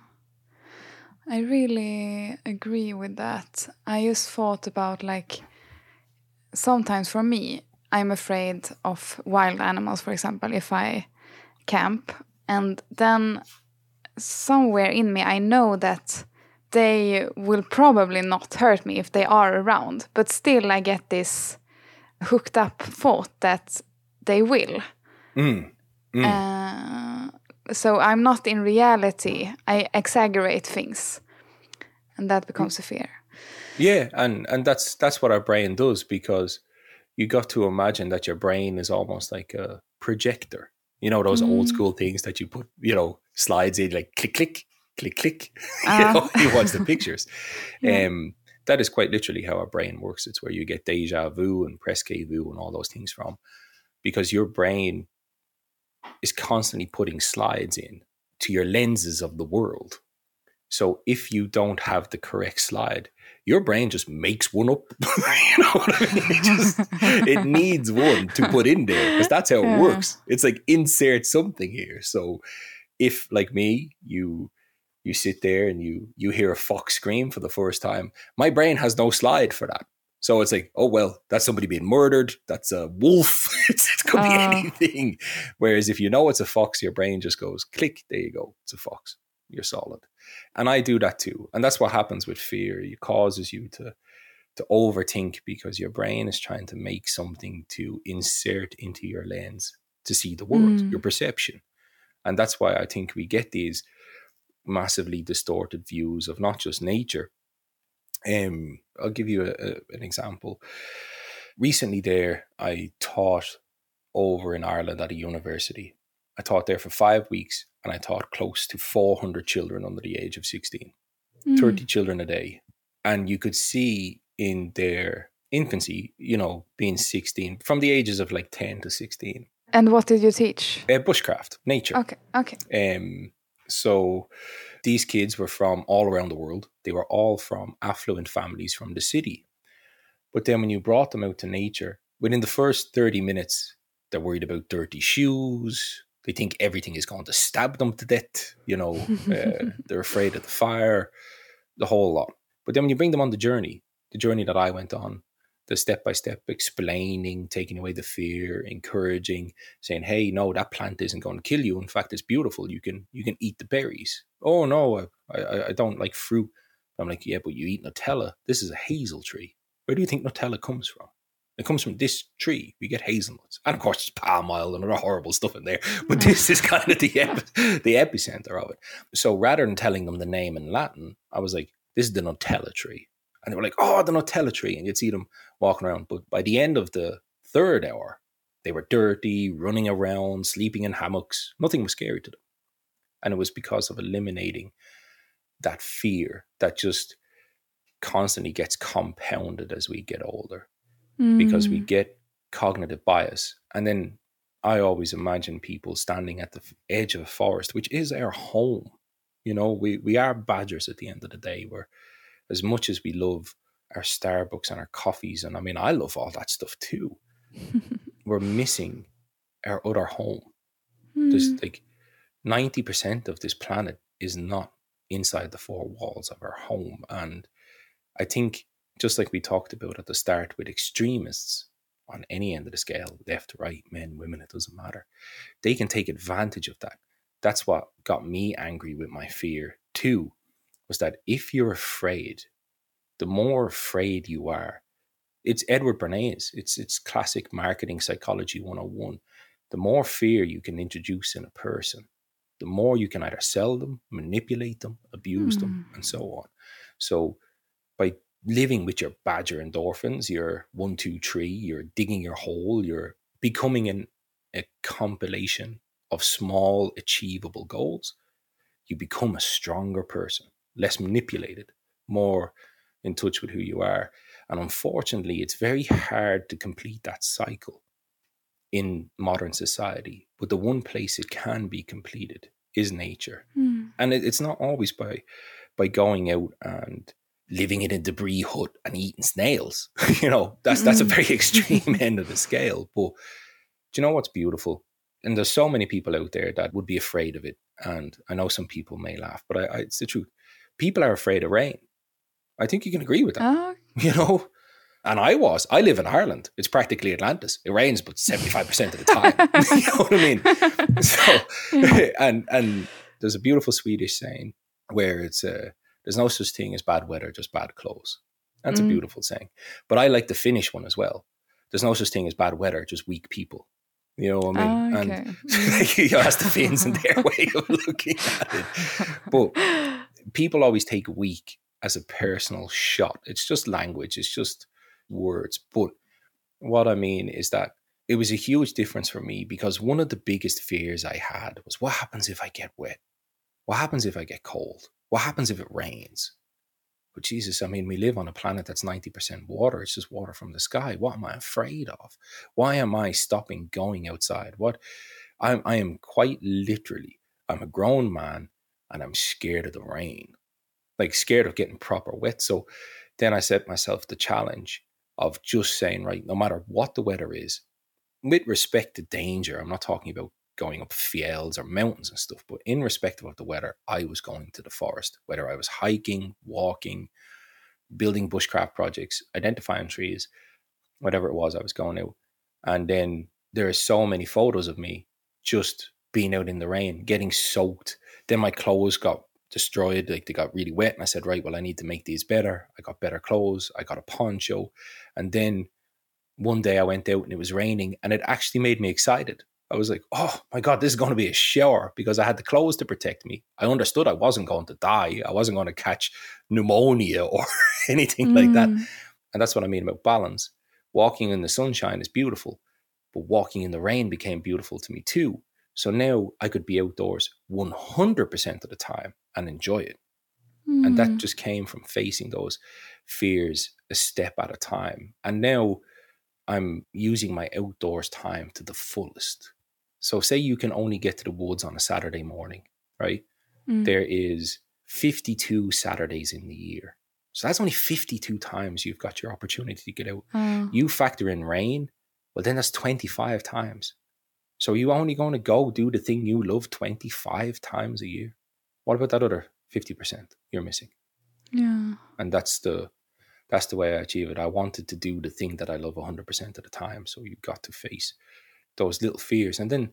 I really agree with that. I just thought about like sometimes for me, I'm afraid of wild animals, for example, if I camp. And then somewhere in me, I know that they will probably not hurt me if they are around. But still, I get this hooked up thought that they will. Mm. Mm. Uh, so I'm not in reality. I exaggerate things, and that becomes a fear. Yeah, and and that's that's what our brain does because you got to imagine that your brain is almost like a projector. You know those old Mm. school things that you put, you know, slides in like click click click click. you Ah. know, you watch the pictures. Yeah. Um, that is quite literally how our brain works. It's where you get deja vu and presque vu and all those things from, because your brain is constantly putting slides in to your lenses of the world. So if you don't have the correct slide, your brain just makes one up. you know what I mean? It, just, it needs one to put in there because that's how it works. It's like insert something here. So if like me, you you sit there and you you hear a fox scream for the first time, my brain has no slide for that. So it's like, oh well, that's somebody being murdered. That's a wolf. it's, it could be Oh. anything. Whereas if you know it's a fox, your brain just goes click. There you go. It's a fox. You're solid. And I do that too. And that's what happens with fear. It causes you to to overthink because your brain is trying to make something to insert into your lens to see the world, Mm. your perception. And that's why I think we get these massively distorted views of not just nature. Um, I'll give you a, a- an example. Recently, there, I taught over in Ireland at a university. I taught there for five weeks and I taught close to 400 children under the age of 16. Mm. 30 children a day. And you could see in their infancy, you know, being 16, from the ages of like 10 to 16, And what did you teach? uh, bushcraft, nature. Okay, okay. Um, so these kids were from all around the world. They were all from affluent families from the city. But then when you brought them out to nature, within the first 30 minutes, they're worried about dirty shoes. They think everything is going to stab them to death. You know, uh, they're afraid of the fire, the whole lot. But then when you bring them on the journey, the journey that I went on, the step by step explaining, taking away the fear, encouraging, saying, "Hey, no, that plant isn't going to kill you. In fact, it's beautiful. You can you can eat the berries." Oh no, I I, I don't like fruit. I'm like, yeah, but you eat Nutella. This is a hazel tree. Where do you think Nutella comes from? It comes from this tree. We get hazelnuts, and of course, there's palm oil and other horrible stuff in there. But this is kind of the epi- the epicenter of it. So rather than telling them the name in Latin, I was like, "This is the Nutella tree," and they were like, "Oh, the Nutella tree," and you'd see them walking around. But by the end of the third hour, they were dirty, running around, sleeping in hammocks. Nothing was scary to them. And it was because of eliminating that fear that just constantly gets compounded as we get older because we Mm. get cognitive bias. And then I always imagine people standing at the edge of a forest, which is our home. You know, we, we are badgers at the end of the day, where as much as we love our Starbucks and our coffees, and I mean, I love all that stuff too, we're missing our other home. There's Mm. like 90% of this planet is not inside the four walls of our home. And I think, just like we talked about at the start with extremists on any end of the scale, left, right, men, women, it doesn't matter, they can take advantage of that. That's what got me angry with my fear too, was that if you're afraid, the more afraid you are, it's Edward Bernays, it's it's classic marketing psychology 101. The more fear you can introduce in a person, the more you can either sell them, manipulate them, abuse them, hmm. and so on. So by living with your badger endorphins, your one, two, three, you're digging your hole, you're becoming an, a compilation of small, achievable goals, you become a stronger person, less manipulated, more in touch with who you are. And unfortunately, it's very hard to complete that cycle in modern society. But the one place it can be completed is nature. Mm. And it, it's not always by by going out and living in a debris hut and eating snails. you know, that's that's a very extreme end of the scale. But do you know what's beautiful? And there's so many people out there that would be afraid of it. And I know some people may laugh, but I, I, it's the truth. People are afraid of rain. I think you can agree with that Oh, you know. And I was. I live in Ireland. It's practically Atlantis. It rains, but seventy five percent of the time. you know what I mean? So, and and there's a beautiful Swedish saying where it's uh, there's no such thing as bad weather, just bad clothes. That's a Mm. beautiful saying. But I like the Finnish one as well. there's no such thing as bad weather, just weak people. You know what I mean? Ah, okay. And you ask the Finns and their way of looking at it. But people always take weak as a personal shot. It's just language, it's just words. But what I mean is that it was a huge difference for me because one of the biggest fears I had was what happens if I get wet? What happens if I get cold? What happens if it rains? But Jesus, I mean, we live on a planet that's 90% water. It's just water from the sky. What am I afraid of? Why am I stopping going outside? What I'm, I am quite literally, I'm a grown man and I'm scared of the rain, like scared of getting proper wet. So then I set myself the challenge of just saying, right, no matter what the weather is, with respect to danger, I'm not talking about going up fields or mountains and stuff, but in respect of the weather, I was going to the forest, whether I was hiking, walking, building bushcraft projects, identifying trees, whatever it was, I was going out. And then there are so many photos of me just being out in the rain, getting soaked. Then my clothes got destroyed, like they got really wet. And I said, right, well, I need to make these better. I got better clothes. I got a poncho. And then one day I went out and it was raining and it actually made me excited. I was like, oh my God, this is going to be a shower because I had the clothes to protect me. I understood I wasn't going to die. I wasn't going to catch pneumonia or anything mm. like that. Mm. And that's what I mean about balance. Walking in the sunshine is beautiful, but walking in the rain became beautiful to me too. So now I could be outdoors 100% of the time and enjoy it. Mm. And that just came from facing those fears a step at a time. And now I'm using my outdoors time to the fullest. So, say you can only get to the woods on a Saturday morning, right? Mm. There is 52 Saturdays in the year. So, that's only 52 times you've got your opportunity to get out. Oh. You factor in rain, well, then that's 25 times. So, you only going to go do the thing you love 25 times a year. What about that other 50% you're missing? Yeah. And that's the that's the way I achieve it. I wanted to do the thing that I love 100% of the time. So you got to face those little fears. And then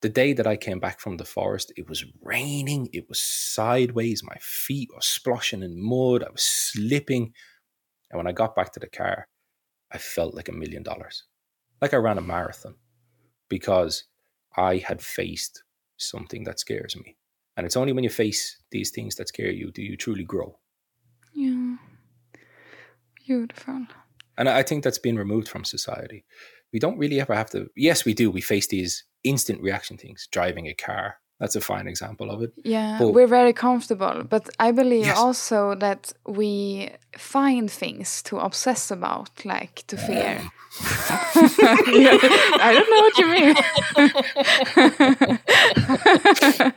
the day that I came back from the forest, it was raining, it was sideways, my feet were splashing in mud, I was slipping. And when I got back to the car, I felt like a million dollars. Like I ran a marathon because I had faced something that scares me. And it's only when you face these things that scare you do you truly grow. Yeah. Beautiful. And I think that's been removed from society. We don't really ever have to. Yes, we do. We face these instant reaction things. Driving a car, that's a fine example of it. Yeah, But- we're very comfortable, but I believe Yes. also that we find things to obsess about, like to fear. I don't know what you mean.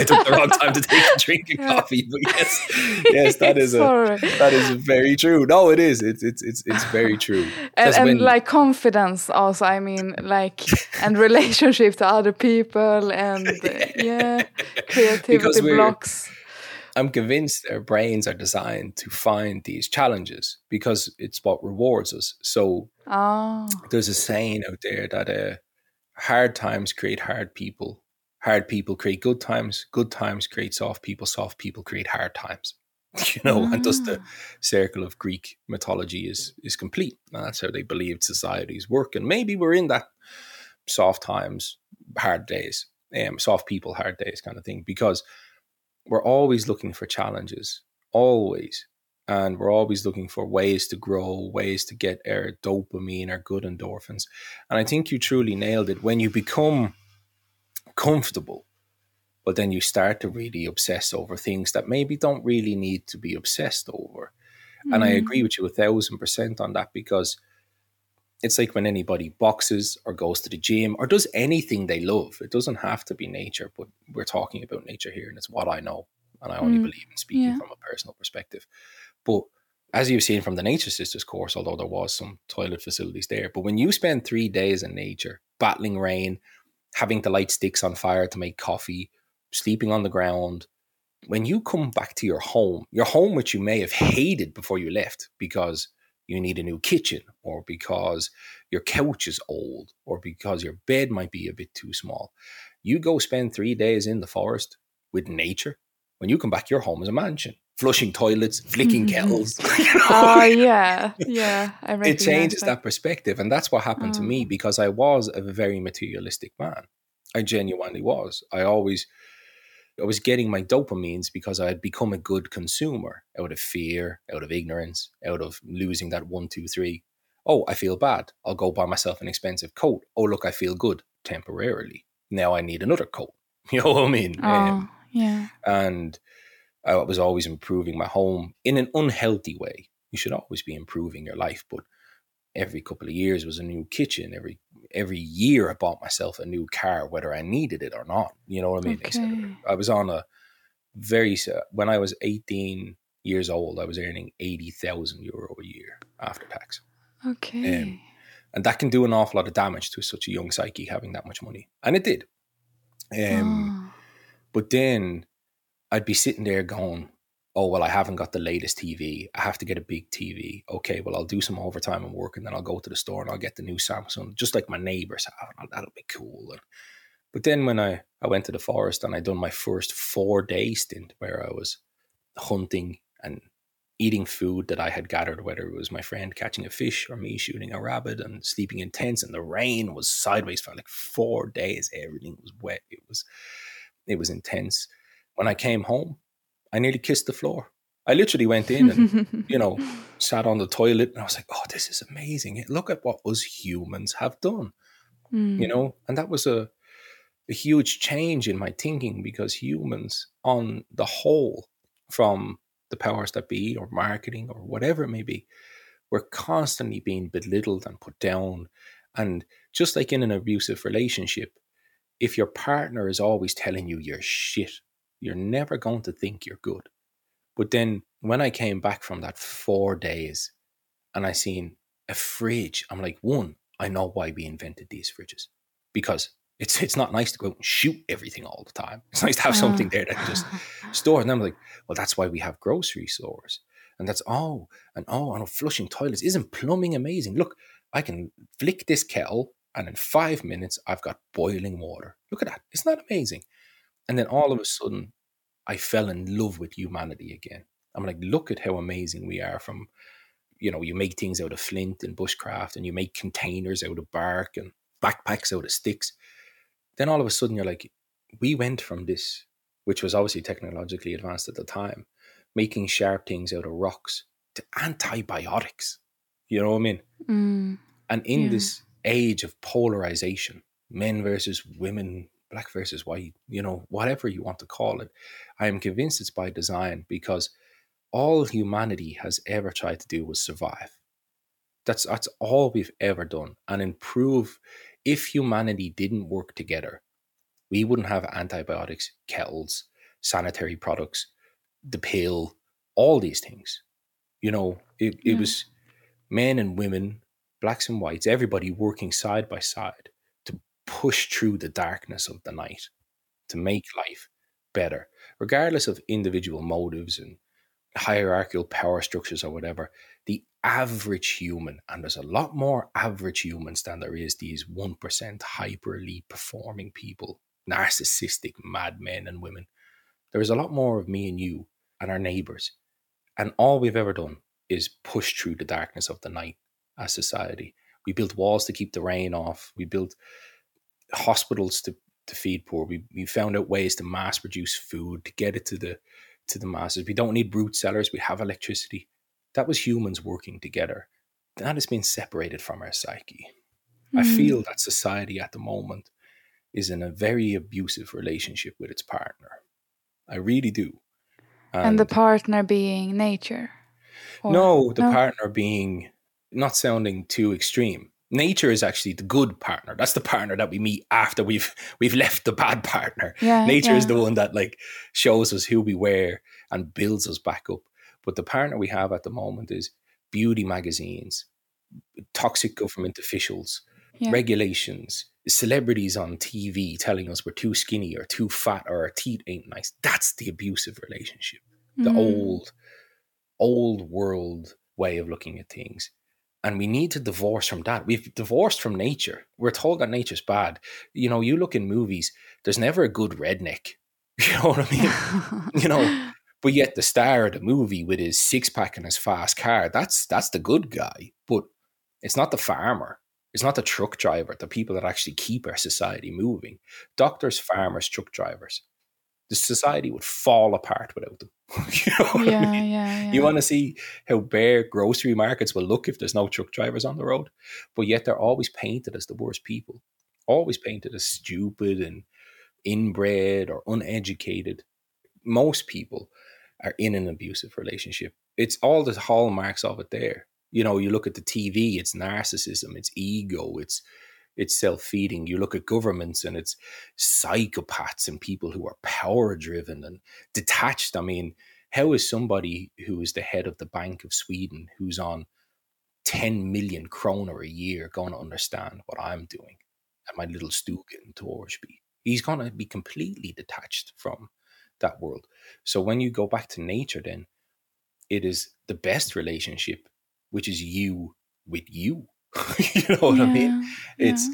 I took the wrong time to take a drink of coffee, but yes, yes, that is a that is very true. No, it is. It's it's it's it's very true. and, and when- like confidence also i mean like and relationship to other people and uh, yeah creativity blocks I'm convinced our brains are designed to find these challenges because it's what rewards us. So oh there's a saying out there that uh, hard times create hard people. Hard people create good times. Good times create soft people. Soft people create hard times. You know, and thus the circle of Greek mythology is is complete. And that's how they believed societies work. And maybe we're in that soft times, hard days, um, soft people, hard days kind of thing, because we're always looking for challenges, always. And we're always looking for ways to grow, ways to get our dopamine, our good endorphins. And I think you truly nailed it. When you become comfortable, but then you start to really obsess over things that maybe don't really need to be obsessed over. And I Mhm. agree with you a thousand percent on that because it's like when anybody boxes or goes to the gym or does anything they love. It doesn't have to be nature, but we're talking about nature here and it's what I know. And I only Mm, believe in speaking yeah. from a personal perspective. But as you've seen from the Nature Sisters course, although there was some toilet facilities there, but when you spend three days in nature, battling rain, having to light sticks on fire to make coffee, sleeping on the ground, when you come back to your home, your home which you may have hated before you left because you need a new kitchen or because your couch is old or because your bed might be a bit too small, you go spend three days in the forest with nature. When you come back, your home is a mansion flushing toilets, flicking kettles. you know? Oh yeah, yeah. I it changes that perspective. And that's what happened to Oh. me because I was a very materialistic man. I genuinely was. I always I was getting my dopamines because I had become a good consumer out of fear, out of ignorance, out of losing that one, two, three. Oh, I feel bad. I'll go buy myself an expensive coat. Oh, look, I feel good temporarily. Now I need another coat. You know what I mean? Um, Oh yeah. and I was always improving my home in an unhealthy way. You should always be improving your life, but every couple of years was a new kitchen. Every every year I bought myself a new car, whether I needed it or not. You know what I mean? Okay. I was on a very when I was eighteen years old, I was earning eighty thousand euro a year after tax, Okay. and that can do an awful lot of damage to such a young psyche having that much money, and it did. Um, Oh. But then I'd be sitting there going, oh, well, I haven't got the latest TV. I have to get a big TV. Okay, well, I'll do some overtime and work and then I'll go to the store and I'll get the new Samsung, just like my neighbors. Oh, that'll be cool. And, but then when I, I went to the forest and I'd done my first four day stint where I was hunting and eating food that I had gathered, whether it was my friend catching a fish or me shooting a rabbit and sleeping in tents and the rain was sideways for like four days. Everything was wet. It was it was intense. When I came home, I nearly kissed the floor. I literally went in and you know sat on the toilet and I was like, "Oh, this is amazing! Look at what us humans have done." Mm. You know, and that was a a huge change in my thinking because humans, on the whole, from the powers that be or marketing or whatever it may be, we're constantly being belittled and put down. And just like in an abusive relationship, if your partner is always telling you you're shit, you're never going to think you're good. But then when I came back from that four days and I seen a fridge, I'm like, one, I know why we invented these fridges because it's it's not nice to go out and shoot everything all the time. It's nice to have something ah. there that can just store. And I'm like, well, that's why we have grocery stores. And that's oh, and oh, and flushing toilets. Isn't plumbing amazing? Look, I can flick this kettle, and in five minutes, I've got boiling water. Look at that. Isn't that amazing? And then all of a sudden, I fell in love with humanity again. I'm like, look at how amazing we are from, you know, you make things out of flint and bushcraft, and you make containers out of bark and backpacks out of sticks. Then all of a sudden, you're like, we went from this, which was obviously technologically advanced at the time, making sharp things out of rocks to antibiotics. You know what I mean? Mm. And in Yeah. this age of polarization, men versus women, black versus white, you know, whatever you want to call it, I am convinced it's by design because all humanity has ever tried to do was survive. That's that's all we've ever done. And improve if humanity didn't work together, we wouldn't have antibiotics, kettles, sanitary products, the pill, all these things. You know, it, it Yeah. was men and women, blacks and whites, everybody working side by side push through the darkness of the night to mm. make life better, regardless of individual motives and hierarchical power structures or whatever. The average human, and there's a lot more average humans than there is these 1% hyperly performing people, narcissistic madmen and women. There is a lot more of me and you and our neighbors. And all we've ever done is push through the darkness of the night as society. We built walls to keep the rain off. We built hospitals to, to feed poor. We, we found out ways to mass produce food to get it to the to the masses. We don't need root cellars. We have electricity. That was humans working together. That has been separated from our psyche. I Mm. feel that society at the moment is in a very abusive relationship with its partner. I really do. and the partner being nature. Or- no, the no? partner being not sounding too extreme. Nature is actually the good partner. That's the partner that we meet after we've we've left the bad partner. Yeah, Nature is the one that like shows us who we were and builds us back up. But the partner we have at the moment is beauty magazines, toxic government officials, Yeah. regulations, celebrities on TV telling us we're too skinny or too fat or our teeth ain't nice. That's the abusive relationship the Mm. old old world way of looking at things and we need to divorce from that we've divorced from nature we're told that nature's bad you know you look in movies there's never a good redneck you know what i mean you know But yet the star of the movie with his six pack and his fast car, that's that's the good guy. But it's not the farmer. It's not the truck driver, the people that actually keep our society moving. Doctors, farmers, truck drivers. The society would fall apart without them. you know yeah, I mean? yeah, yeah. You want to see how bare grocery markets will look if there's no truck drivers on the road. But yet they're always painted as the worst people, always painted as stupid and inbred or uneducated. Most people are in an abusive relationship. It's all the hallmarks of it there. You know, you look at the TV, it's narcissism, it's ego, it's it's self-feeding. You look at governments and it's psychopaths and people who are power driven and detached. I mean, how is somebody who is the head of the Bank of Sweden who's on 10 million kroner a year going to understand what I'm doing at my little stuga in Torsby? He's going to be completely detached from that world. So when you go back to nature, then it is the best relationship, which is you with you. you know what I mean? Yeah, It's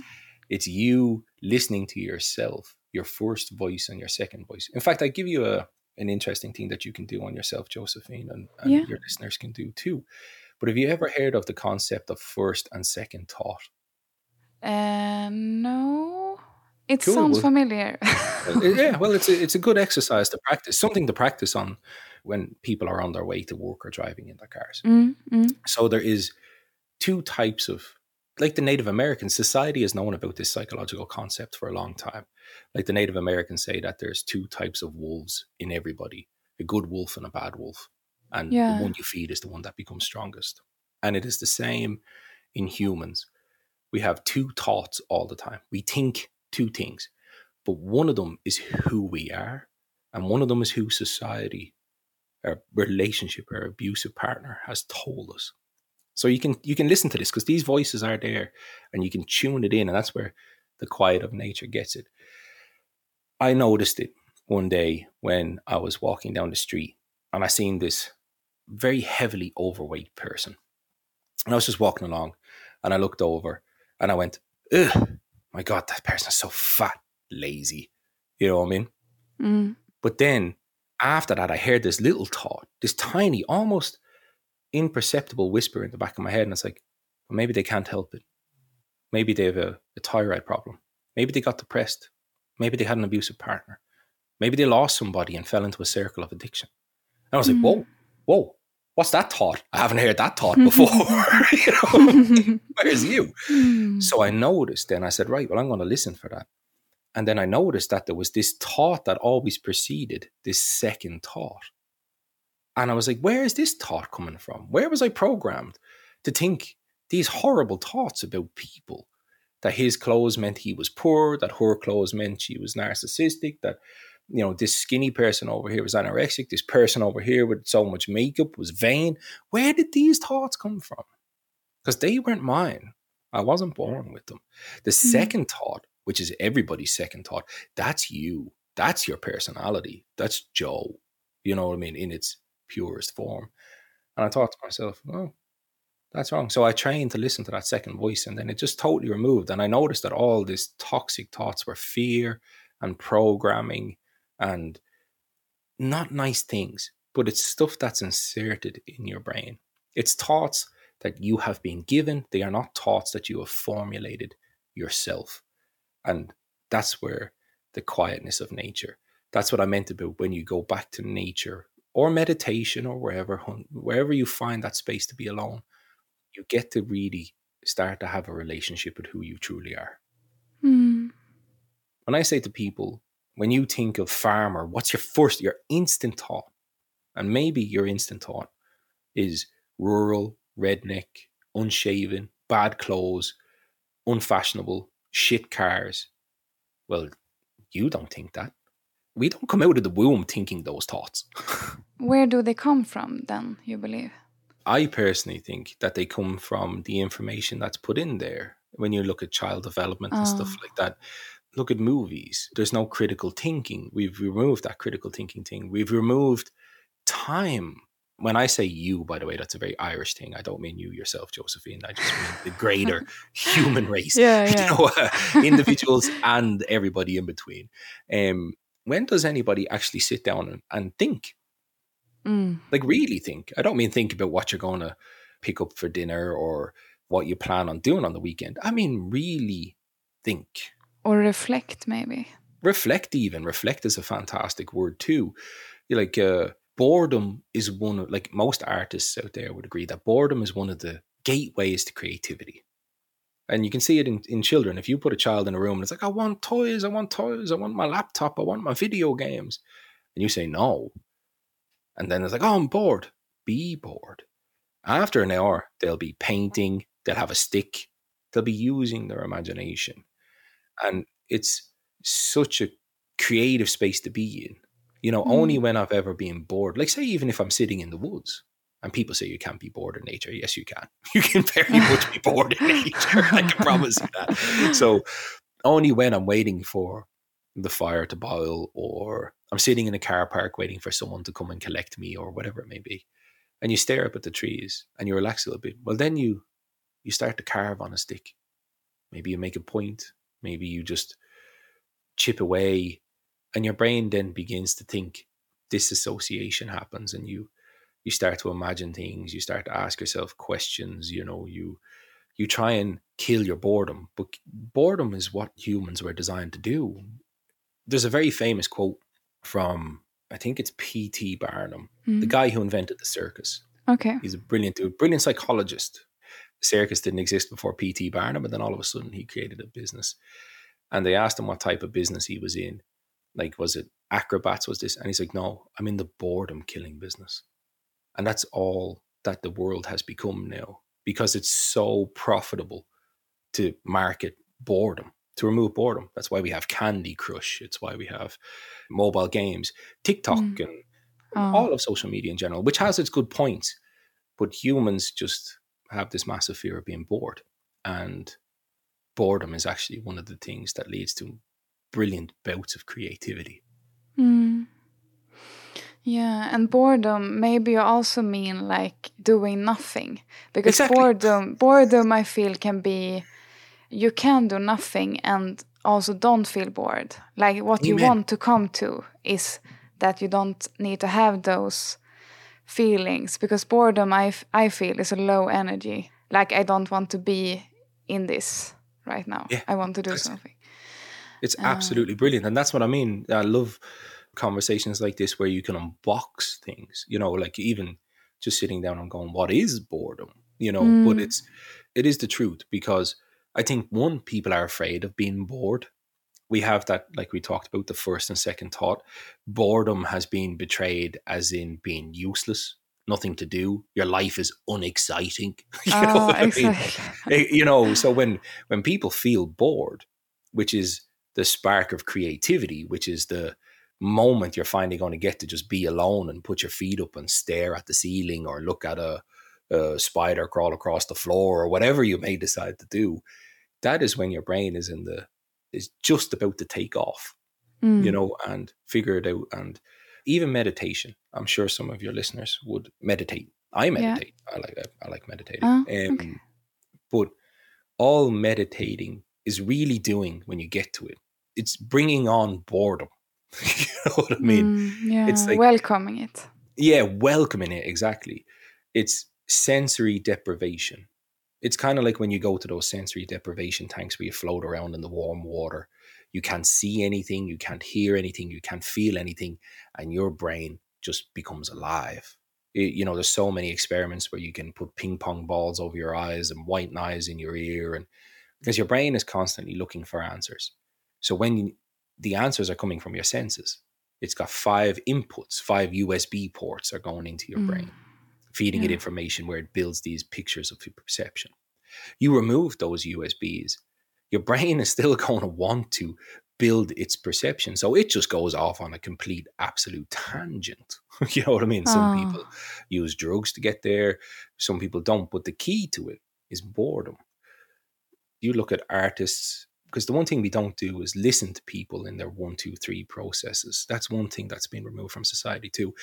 it's you listening to yourself, your first voice and your second voice. In fact, I give you a an interesting thing that you can do on yourself, Josephine, and, and Yeah. your listeners can do too. But have you ever heard of the concept of first and second thought? Uh, no, it Cool, sounds well- familiar. Yeah, well, it's a, it's a good exercise to practice, something to practice on when people are on their way to work or driving in their cars. mm, mm, So there is two types of like the Native American society has known about this psychological concept for a long time. Like the Native Americans say that there's two types of wolves in everybody: a good wolf and a bad wolf, and Yeah. the one you feed is the one that becomes strongest. And it is the same in humans. We have two thoughts all the time. We think two things, but one of them is who we are, and one of them is who society, our relationship, our abusive partner has told us. So you can you can listen to this because these voices are there, and you can tune it in, and that's where the quiet of nature gets it. I noticed it one day when I was walking down the street, and I seen this very heavily overweight person, and I was just walking along, and I looked over, and I went, "Ugh, my God, that person is so fat, lazy." You know what I mean? mm. But then after that, I heard this little thought, this tiny, almost imperceptible whisper in the back of my head. And it's like, well, maybe they can't help it. Maybe they have a, a thyroid problem. Maybe they got depressed. Maybe they had an abusive partner. Maybe they lost somebody and fell into a circle of addiction. And I was like, Mm. whoa, whoa, what's that thought? I haven't heard that thought before. you know, where's you? Mm. So I noticed then, I said, right, well, I'm going to listen for that. And then I noticed that there was this thought that always preceded this second thought. And I was like, where is this thought coming from? Where was I programmed to think these horrible thoughts about people? That his clothes meant he was poor, that her clothes meant she was narcissistic, that you know, this skinny person over here was anorexic, this person over here with so much makeup was vain. Where did these thoughts come from? Because they weren't mine. I wasn't born with them. The hmm. second thought, which is everybody's second thought, that's you. That's your personality. That's Joe. You know what I mean? In its purest form. And I thought to myself, oh, that's wrong. So I trained to listen to that second voice and then it just totally removed. And I noticed that all these toxic thoughts were fear and programming and not nice things, but it's stuff that's inserted in your brain. It's thoughts that you have been given. They are not thoughts that you have formulated yourself. And that's where the quietness of nature. That's what I meant about when you go back to nature or meditation or wherever wherever you find that space to be alone, you get to really start to have a relationship with who you truly are. Mm. When I say to people, when you think of farmer, what's your first, your instant thought? And maybe your instant thought is rural, redneck, unshaven, bad clothes, unfashionable, shit cars. Well, you don't think that. We don't come out of the womb thinking those thoughts. Where do they come from then, you believe? I personally think that they come from the information that's put in there. When you look at child development and stuff Oh. like that, look at movies. There's no critical thinking. We've removed that critical thinking thing. We've removed time. When I say you, by the way, that's a very Irish thing. I don't mean you yourself, Josephine. I just mean the greater human race. Yeah, You yeah. know, uh, individuals and everybody in between. Um, when does anybody actually sit down and, and think? Mm. Like, really think. I don't mean think about what you're going to pick up for dinner or what you plan on doing on the weekend. I mean, really think. Or reflect, maybe. Reflect, even. Reflect is a fantastic word, too. You're like, uh, boredom is one of, like, most artists out there would agree that boredom is one of the gateways to creativity. And you can see it in, in children. If you put a child in a room and it's like, I want toys, I want toys, I want my laptop, I want my video games. And you say no. And then it's like, oh, I'm bored. Be bored. After an hour, they'll be painting, they'll have a stick, they'll be using their imagination. And it's such a creative space to be in. You know, mm. only when I've ever been bored, like say, even if I'm sitting in the woods, and people say you can't be bored in nature. Yes, you can. You can very much be bored in nature. I can promise you that. So only when I'm waiting for the fire to boil or I'm sitting in a car park waiting for someone to come and collect me or whatever it may be. And you stare up at the trees and you relax a little bit. Well, then you you start to carve on a stick. Maybe you make a point. Maybe you just chip away and your brain then begins to think disassociation happens and you you start to imagine things you start to ask yourself questions you know you you try and kill your boredom but boredom is what humans were designed to do. There's a very famous quote from i think it's pt barnum mm. the guy who invented the circus. Okay. He's a brilliant dude brilliant psychologist. The circus didn't exist before pt barnum but then all of a sudden he created a business. And they asked him what type of business he was in. Like was it acrobats? Was this and he's like no i'm in the boredom killing business and that's all that the world has become now because it's so profitable to market boredom, to remove boredom. That's why we have Candy Crush. It's why we have mobile games, TikTok, mm. and oh. all of social media in general, which has its good points. But humans just have this massive fear of being bored. And boredom is actually one of the things that leads to brilliant bouts of creativity. Mm. Yeah, and boredom maybe you also mean like doing nothing because exactly. boredom boredom I feel can be you can do nothing and also don't feel bored. Like what Amen. you want to come to is that you don't need to have those feelings because boredom I, I feel is a low energy. Like I don't want to be in this right now. Yeah, I want to do something. It's uh, absolutely brilliant and that's what I mean. I love conversations like this where you can unbox things, you know, like even just sitting down and going, what is boredom? You know, mm. but it's it is the truth because I think one, people are afraid of being bored. We have that, like we talked about, the first and second thought. Boredom has been betrayed as in being useless, nothing to do. Your life is unexciting. you know oh, exactly. I mean? You know, so when when people feel bored, which is the spark of creativity, which is the moment you're finally going to get to just be alone and put your feet up and stare at the ceiling or look at a, a spider crawl across the floor or whatever you may decide to do, that is when your brain is in the is just about to take off, mm. you know, and figure it out. And even meditation, I'm sure some of your listeners would meditate. I meditate. Yeah. I like I like meditating. Oh, um, okay. But all meditating is really doing when you get to it, it's bringing on boredom you know what I mean? Mm, yeah, it's like welcoming it. Yeah, welcoming it exactly. It's sensory deprivation. It's kind of like when you go to those sensory deprivation tanks where you float around in the warm water. You can't see anything, you can't hear anything, you can't feel anything, and your brain just becomes alive. It, you know, there's so many experiments where you can put ping pong balls over your eyes and white knives in your ear, and because your brain is constantly looking for answers. So when the answers are coming from your senses. It's got five inputs, five USB ports are going into your mm. brain, feeding yeah. it information where it builds these pictures of your perception. You remove those USBs, your brain is still going to want to build its perception. So it just goes off on a complete, absolute tangent. you know what I mean? Some oh. people use drugs to get there, some people don't. But the key to it is boredom. You look at artists because the one thing we don't do is listen to people in their one, two, three processes. That's one thing that's been removed from society too.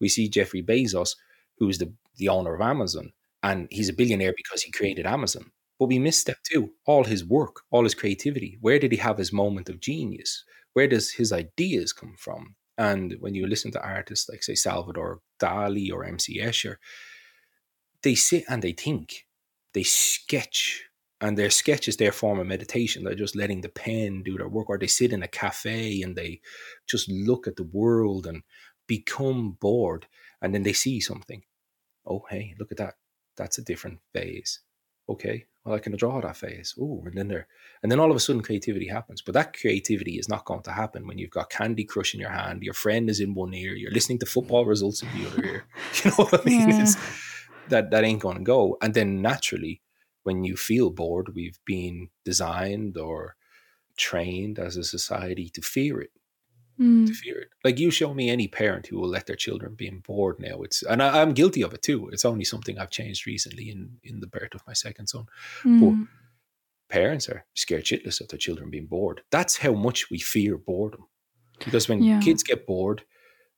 We see Jeffrey Bezos, who's the, the owner of Amazon, and he's a billionaire because he created Amazon. But we miss step two all his work, all his creativity. Where did he have his moment of genius? Where does his ideas come from? And when you listen to artists like, say, Salvador Dali or MC Escher, they sit and they think, they sketch, and their sketch is their form of meditation. They're just letting the pen do their work, or they sit in a cafe and they just look at the world and become bored. And then they see something. Oh, hey, look at that. That's a different phase. Okay, well, I can draw that phase. Oh, and then there, and then all of a sudden creativity happens. But that creativity is not going to happen when you've got Candy Crush in your hand, your friend is in one ear, you're listening to football results in the other ear. You know what I mean? Yeah. It's, that that ain't going to go. And then naturally, when you feel bored, we've been designed or trained as a society to fear it. Mm. To fear it. Like you show me any parent who will let their children be bored now. It's and I, I'm guilty of it too. It's only something I've changed recently in in the birth of my second son Mm. parents are scared shitless of their children being bored. That's how much we fear boredom. Because when Yeah. kids get bored,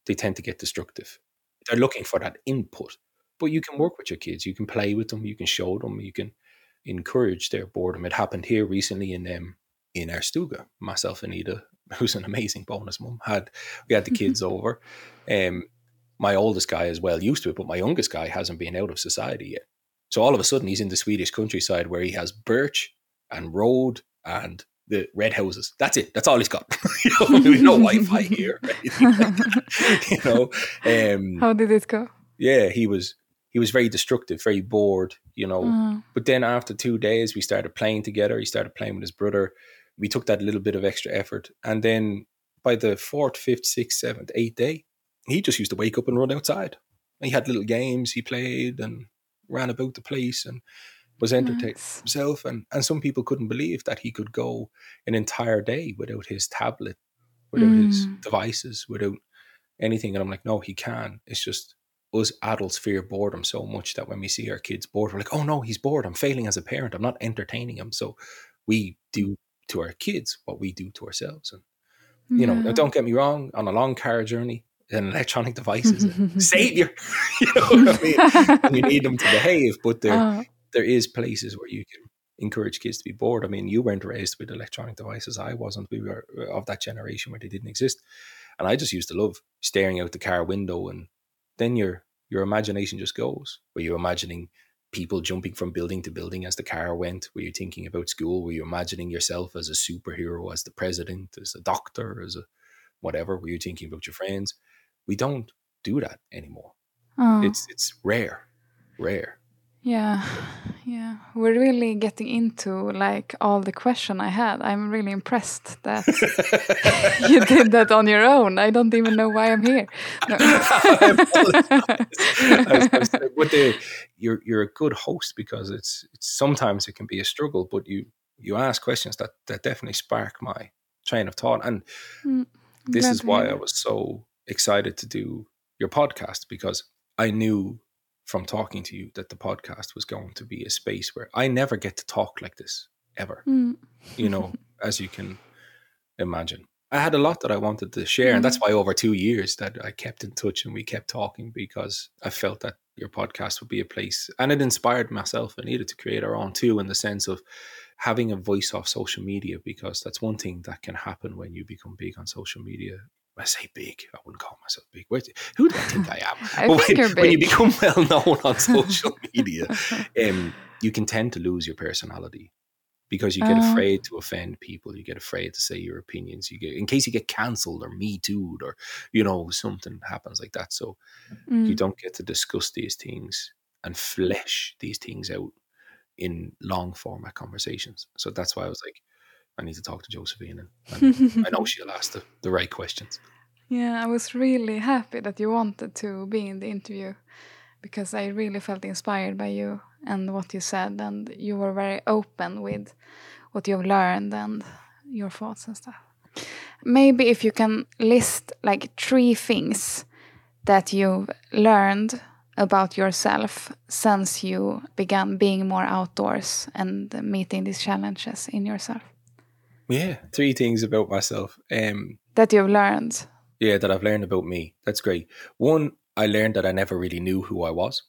they tend to get destructive. They're looking for that input. But you can work with your kids. You can play with them. You can show them. You can encourage their boredom. It happened here recently in um, in Erstuga. Myself and Ida, who's an amazing bonus mum, had we had the kids over. Um, my oldest guy is well used to it, but my youngest guy hasn't been out of society yet. So all of a sudden, he's in the Swedish countryside where he has birch and road and the red houses. That's it. That's all he's got. you know, there's no Wi-Fi here. like you know, um, How did it go? yeah, he was he was very destructive, very bored. You know, Uh, but then after two days, we started playing together. He started playing with his brother. We took that little bit of extra effort, and then by the fourth, fifth, sixth, seventh, eighth day, he just used to wake up and run outside. He had little games he played and ran about the place and was entertaining nice. himself. And and some people couldn't believe that he could go an entire day without his tablet, without his Mm. devices, without anything. And I'm like, no, he can. It's just us adults fear boredom so much that when we see our kids bored, we're like, oh no, he's bored. I'm failing as a parent. I'm not entertaining him. So we do to our kids what we do to ourselves. And you know, now don't get me wrong, on a long car journey, an electronic device is a savior. you know what I mean? You need them to behave, but there Uh, there is places where you can encourage kids to be bored. I mean, you weren't raised with electronic devices. I wasn't. We were of that generation where they didn't exist. And I just used to love staring out the car window and then your your imagination just goes. Were you're imagining people jumping from building to building as the car went? Were you thinking about school? Were you imagining yourself as a superhero, as the president, as a doctor, as a whatever? Were you thinking about your friends? We don't do that anymore. uh, It's it's rare. Rare. Yeah, yeah. We're really getting into like all the question I had. I'm really impressed that you did that on your own. I don't even know why I'm here. No. I was- I was- but the, you're you're a good host because it's it's sometimes it can be a struggle, but you you ask questions that that definitely spark my train of thought, and Mm, this is why I was so excited to do your podcast because I knew from talking to you that the podcast was going to be a space where I never get to talk like this ever Mm, you know, as you can imagine. I had a lot that I wanted to share, and that's why over two years that I kept in touch and we kept talking because I felt that your podcast would be a place, and it inspired myself and needed to create our own too, in the sense of having a voice off social media because that's one thing that can happen when you become big on social media. I say big, I wouldn't call myself big. Who do I think I am? I But think when, you're when you become well known on social media, um, you can tend to lose your personality because you get Oh. afraid to offend people. You get afraid to say your opinions. You get in case you get cancelled or me too or you know something happens like that. So you Mm, don't get to discuss these things and flesh these things out in long format conversations. So that's why I was like, I need to talk to Josephine, and, and I know she'll ask the, the right questions. Yeah, I was really happy that you wanted to be in the interview because I really felt inspired by you and what you said, and you were very open with what you've learned and your thoughts and stuff. Maybe if you can list like three things that you've learned about yourself since you began being more outdoors and meeting these challenges in yourself Yeah, three things about myself. Um, that you've learned. yeah, that I've learned about me. That's great. One, I learned that I never really knew who I was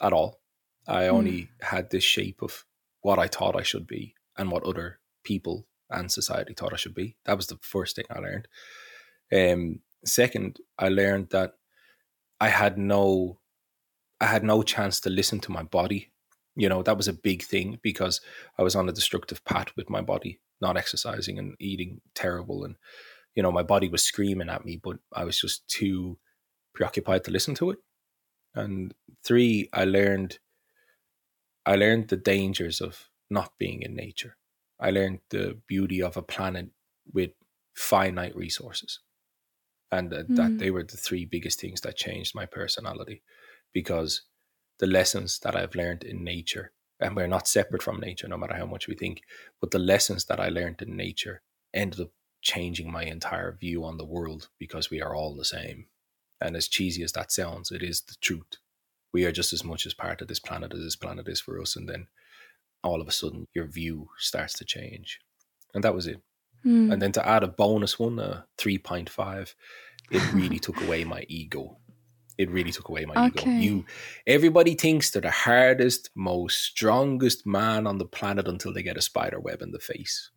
at all. I only had this shape of what I thought I should be and what other people and society thought I should be. That was the first thing I learned. Um, Second, I learned that I had no I had no chance to listen to my body. You know, that was a big thing because I was on a destructive path with my body, not exercising and eating terrible and you know, my body was screaming at me, but I was just too preoccupied to listen to it. And three, I learned I learned the dangers of not being in nature. I learned the beauty of a planet with finite resources. And that, mm. that they were the three biggest things that changed my personality because the lessons that I've learned in nature, and we're not separate from nature, no matter how much we think, but the lessons that I learned in nature ended up changing my entire view on the world because we are all the same. And as cheesy as that sounds, it is the truth. We are just as much as part of this planet as this planet is for us. And then all of a sudden, your view starts to change. And that was it. Mm. And then to add a bonus one, a 3.5, it really took away my ego. It really took away my okay. ego. You, everybody thinks they're the hardest, most strongest man on the planet until they get a spider web in the face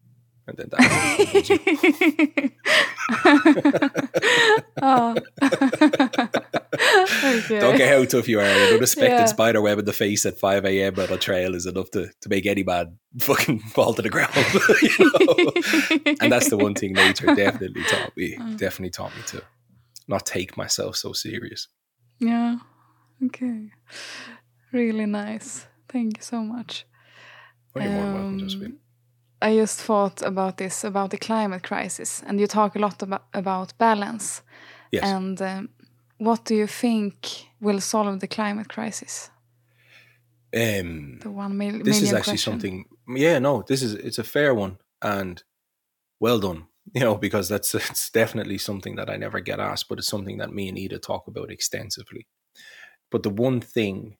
and then that. oh. okay. Don't care how tough you are. An unexpected yeah. spider web in the face at 5 a.m. on a trail is enough to, to make any man fucking fall to the ground. And that's the one thing nature definitely taught me. Mm. Definitely taught me to not take myself so serious. Yeah. Okay. Really nice. Thank you so much. Oh, you're um, more welcome, Josephine. I just thought about this about the climate crisis, and you talk a lot about, about balance. Yes. And um, what do you think will solve the climate crisis? Um, the one mil- this is actually question. something. Yeah, no, this is it's a fair one, and well done. You know, because that's it's definitely something that I never get asked, but it's something that me and Ida talk about extensively. But the one thing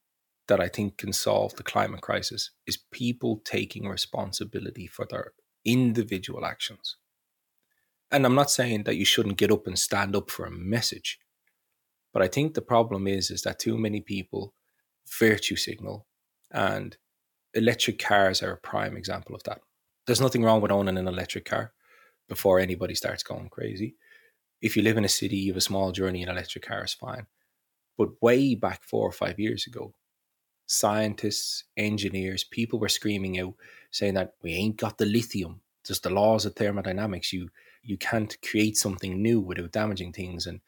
that I think can solve the climate crisis is people taking responsibility for their individual actions. And I'm not saying that you shouldn't get up and stand up for a message, but I think the problem is is that too many people virtue signal and electric cars are a prime example of that. There's nothing wrong with owning an electric car before anybody starts going crazy. If you live in a city, you have a small journey, an electric car is fine. But way back four or five years ago, scientists, engineers, people were screaming out saying that we ain't got the lithium. Just the laws of thermodynamics. You you can't create something new without damaging things. And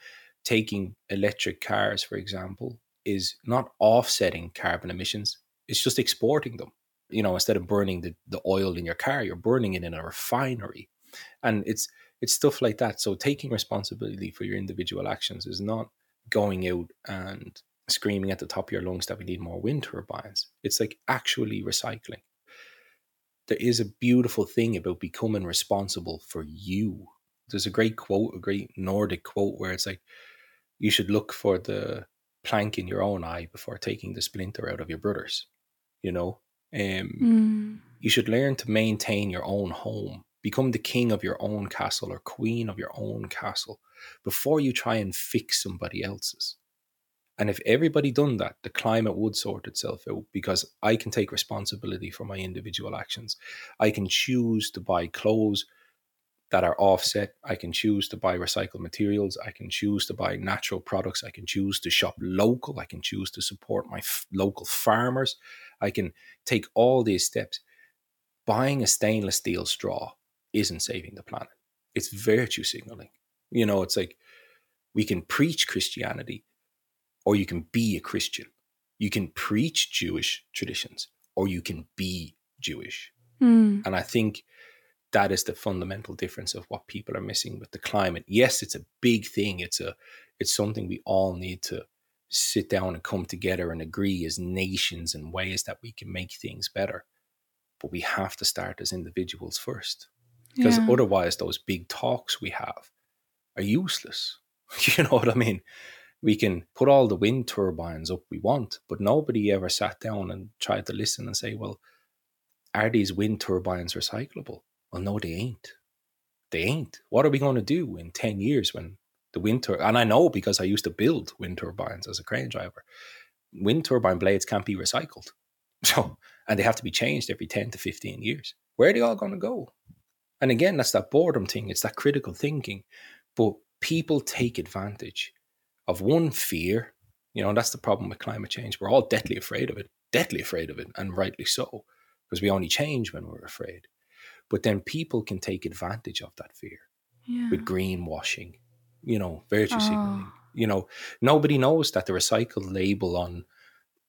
taking electric cars, for example, is not offsetting carbon emissions. It's just exporting them. You know, instead of burning the, the oil in your car, you're burning it in a refinery. And it's it's stuff like that. So taking responsibility for your individual actions is not going out and screaming at the top of your lungs that we need more wind turbines. It's like actually recycling. There is a beautiful thing about becoming responsible for you. There's a great quote, a great Nordic quote where it's like, you should look for the plank in your own eye before taking the splinter out of your brother's. You know, um, mm. you should learn to maintain your own home, become the king of your own castle or queen of your own castle before you try and fix somebody else's. And if everybody done that, the climate would sort itself out because I can take responsibility for my individual actions. I can choose to buy clothes that are offset. I can choose to buy recycled materials. I can choose to buy natural products. I can choose to shop local. I can choose to support my f- local farmers. I can take all these steps. Buying a stainless steel straw isn't saving the planet. It's virtue signaling. You know, it's like we can preach Christianity, or you can be a Christian. You can preach Jewish traditions, or you can be Jewish. Mm. And I think that is the fundamental difference of what people are missing with the climate. Yes, it's a big thing. It's a it's something we all need to sit down and come together and agree as nations and ways that we can make things better. But we have to start as individuals first. Because yeah. otherwise those big talks we have are useless. You know what I mean? we can put all the wind turbines up we want, but nobody ever sat down and tried to listen and say, well, are these wind turbines recyclable? Well, no, they ain't. They ain't. What are we going to do in 10 years when the wind turbine, and I know because I used to build wind turbines as a crane driver, wind turbine blades can't be recycled. So, and they have to be changed every 10 to 15 years. Where are they all going to go? And again, that's that boredom thing. It's that critical thinking. But people take advantage of one fear. You know, that's the problem with climate change. We're all deathly afraid of it, deathly afraid of it, and rightly so, because we only change when we're afraid. But then people can take advantage of that fear Yeah. with greenwashing, you know, virtue Oh. signaling. Ah. You know, nobody knows that the recycled label on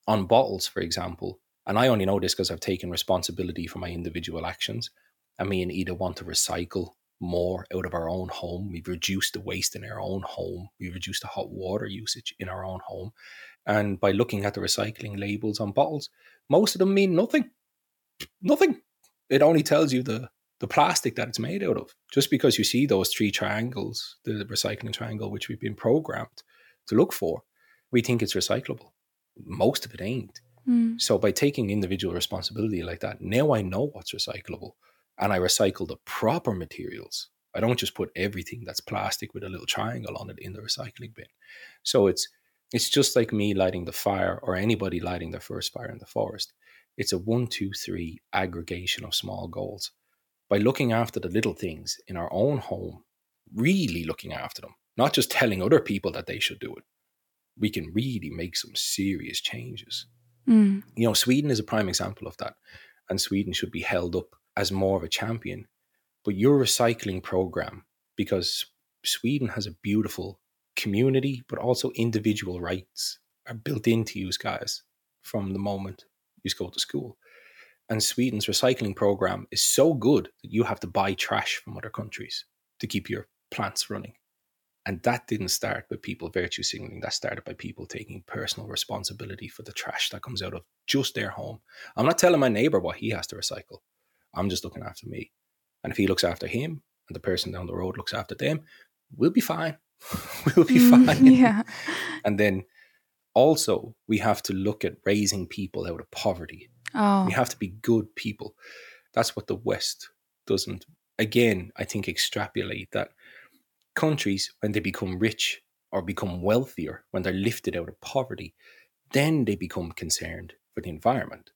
on bottles, for example, and I only know this because I've taken responsibility for my individual actions. And me and Ida want to recycle more out of our own home. We've reduced the waste in our own home. We've reduced the hot water usage in our own home. And by looking at the recycling labels on bottles, most of them mean nothing. Nothing. It only tells you the the plastic that it's made out of. Just because you see those three triangles, the recycling triangle, which we've been programmed to look for, we think it's recyclable. Most of it ain't. Mm. So by taking individual responsibility like that, now I know what's recyclable and I recycle the proper materials. I don't just put everything that's plastic with a little triangle on it in the recycling bin. So it's it's just like me lighting the fire or anybody lighting their first fire in the forest. It's a one, two, three aggregation of small goals. By looking after the little things in our own home, really looking after them, not just telling other people that they should do it, we can really make some serious changes Mm. you know, Sweden is a prime example of that. And Sweden should be held up as more of a champion. But your recycling program, because Sweden has a beautiful community, but also individual rights are built into you guys from the moment you go to school. And Sweden's recycling program is so good that you have to buy trash from other countries to keep your plants running. And that didn't start with people virtue signaling. That started by people taking personal responsibility for the trash that comes out of just their home. I'm not telling my neighbor what he has to recycle. I'm just looking after me. And if he looks after him and the person down the road looks after them, we'll be fine. we'll be Mm, fine. yeah. And then also, we have to look at raising people out of poverty. Oh. We have to be good people. That's what the West doesn't. Again, I think extrapolate that countries, when they become rich or become wealthier, when they're lifted out of poverty, then they become concerned for the environment.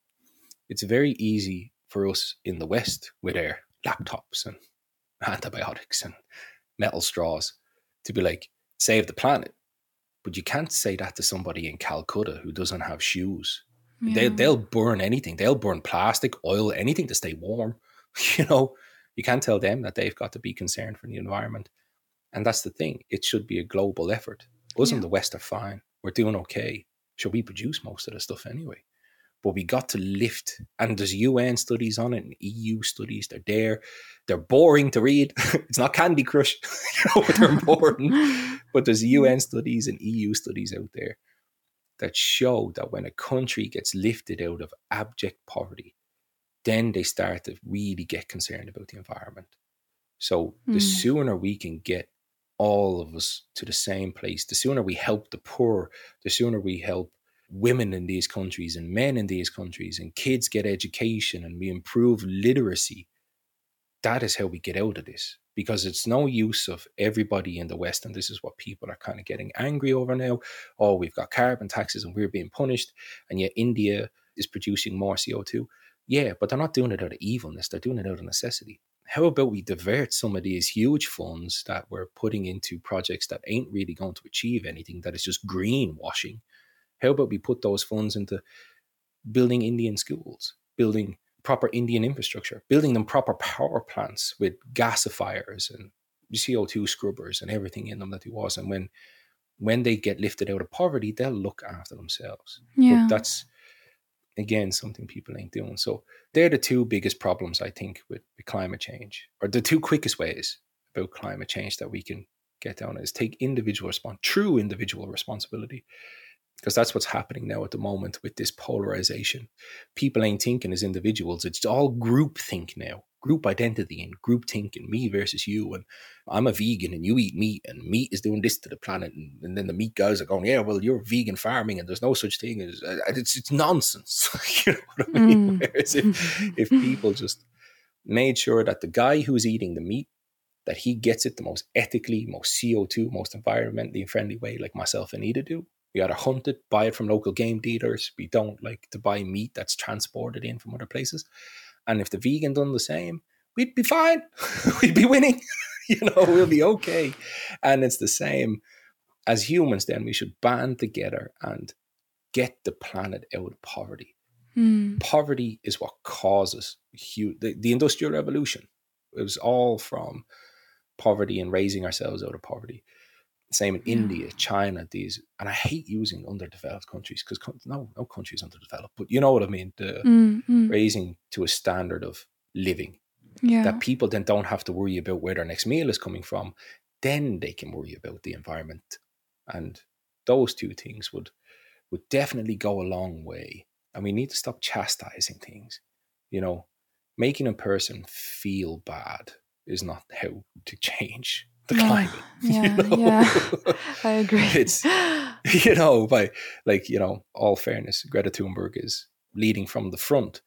It's very easy for us in the West with our laptops and antibiotics and metal straws to be like, save the planet. But you can't say that to somebody in Calcutta who doesn't have shoes they, Yeah. they'll burn anything. They'll burn plastic, oil, anything to stay warm. You know, you can't tell them that they've got to be concerned for the environment. And that's the thing. It should be a global effort. Us in the West are fine. We're doing okay. Sure, we produce most of the stuff anyway. But we got to lift, and there's UN studies on it and EU studies. They're there. They're boring to read. it's not Candy Crush, you know, but they're boring. But there's UN studies and EU studies out there that show that when a country gets lifted out of abject poverty, then they start to really get concerned about the environment. So the Mm. sooner we can get all of us to the same place, the sooner we help the poor, the sooner we help women in these countries and men in these countries and kids get education and we improve literacy, that is how we get out of this. Because it's no use of everybody in the West, and this is what people are kind of getting angry over now. Oh, we've got carbon taxes and we're being punished, and yet India is producing more CO2. Yeah, but they're not doing it out of evilness, they're doing it out of necessity. How about we divert some of these huge funds that we're putting into projects that ain't really going to achieve anything, that is just greenwashing? How about we put those funds into building Indian schools, building proper Indian infrastructure, building them proper power plants with gasifiers and CO2 scrubbers and everything in them that it was. And when when they get lifted out of poverty, they'll look after themselves. Yeah. But that's again something people ain't doing. So they're the two biggest problems I think with, with climate change, or the two quickest ways about climate change that we can get down is take individual response, true individual responsibility. Because that's what's happening now at the moment with this polarization. People ain't thinking as individuals. It's all group think now, group identity and group thinking, me versus you. And I'm a vegan and you eat meat and meat is doing this to the planet. And, and then the meat guys are going, yeah, well, you're vegan farming and there's no such thing as, uh, it's, it's nonsense. you know what I mean? Mm. Whereas if, if people just made sure that the guy who's eating the meat, that he gets it the most ethically, most CO2, most environmentally friendly way, like myself and Ida do. We either hunt it, buy it from local game dealers. We don't like to buy meat that's transported in from other places. And if the vegan done the same, we'd be fine. we'd be winning. you know, we'll be okay. And it's the same as humans, then we should band together and get the planet out of poverty. Mm. Poverty is what causes hu- the, the Industrial Revolution. It was all from poverty and raising ourselves out of poverty. Same in. India, China, these, and I hate using underdeveloped countries because no, no country is underdeveloped, but you know what I mean. The Mm, mm. raising to a standard of living Yeah. that people then don't have to worry about where their next meal is coming from. Then they can worry about the environment, and those two things would would definitely go a long way. And we need to stop chastising things. You know, making a person feel bad is not how to change the No. climate. you Yeah, know? yeah. I agree. It's- you know, by like, you know, all fairness, Greta Thunberg is leading from the front,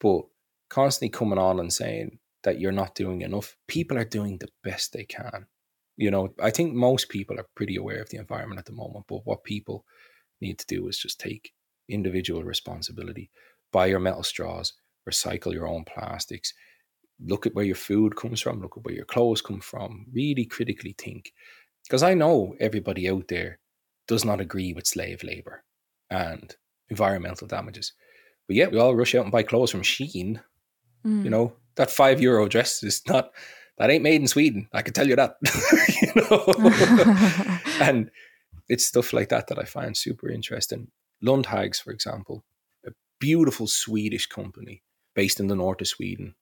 but constantly coming on and saying that you're not doing enough. People are doing the best they can. You know, I think most people are pretty aware of the environment at the moment, but what people need to do is just take individual responsibility. Buy your metal straws, recycle your own plastics, look at where your food comes from, look at where your clothes come from, really critically think. Because I know everybody out there does not agree with slave labor and environmental damages. But yet we all rush out and buy clothes from Shein. Mm. You know, that five euro dress is not, that ain't made in Sweden. I can tell you that. you know? and it's stuff like that that I find super interesting. Lundhags, for example, a beautiful Swedish company based in the north of Sweden.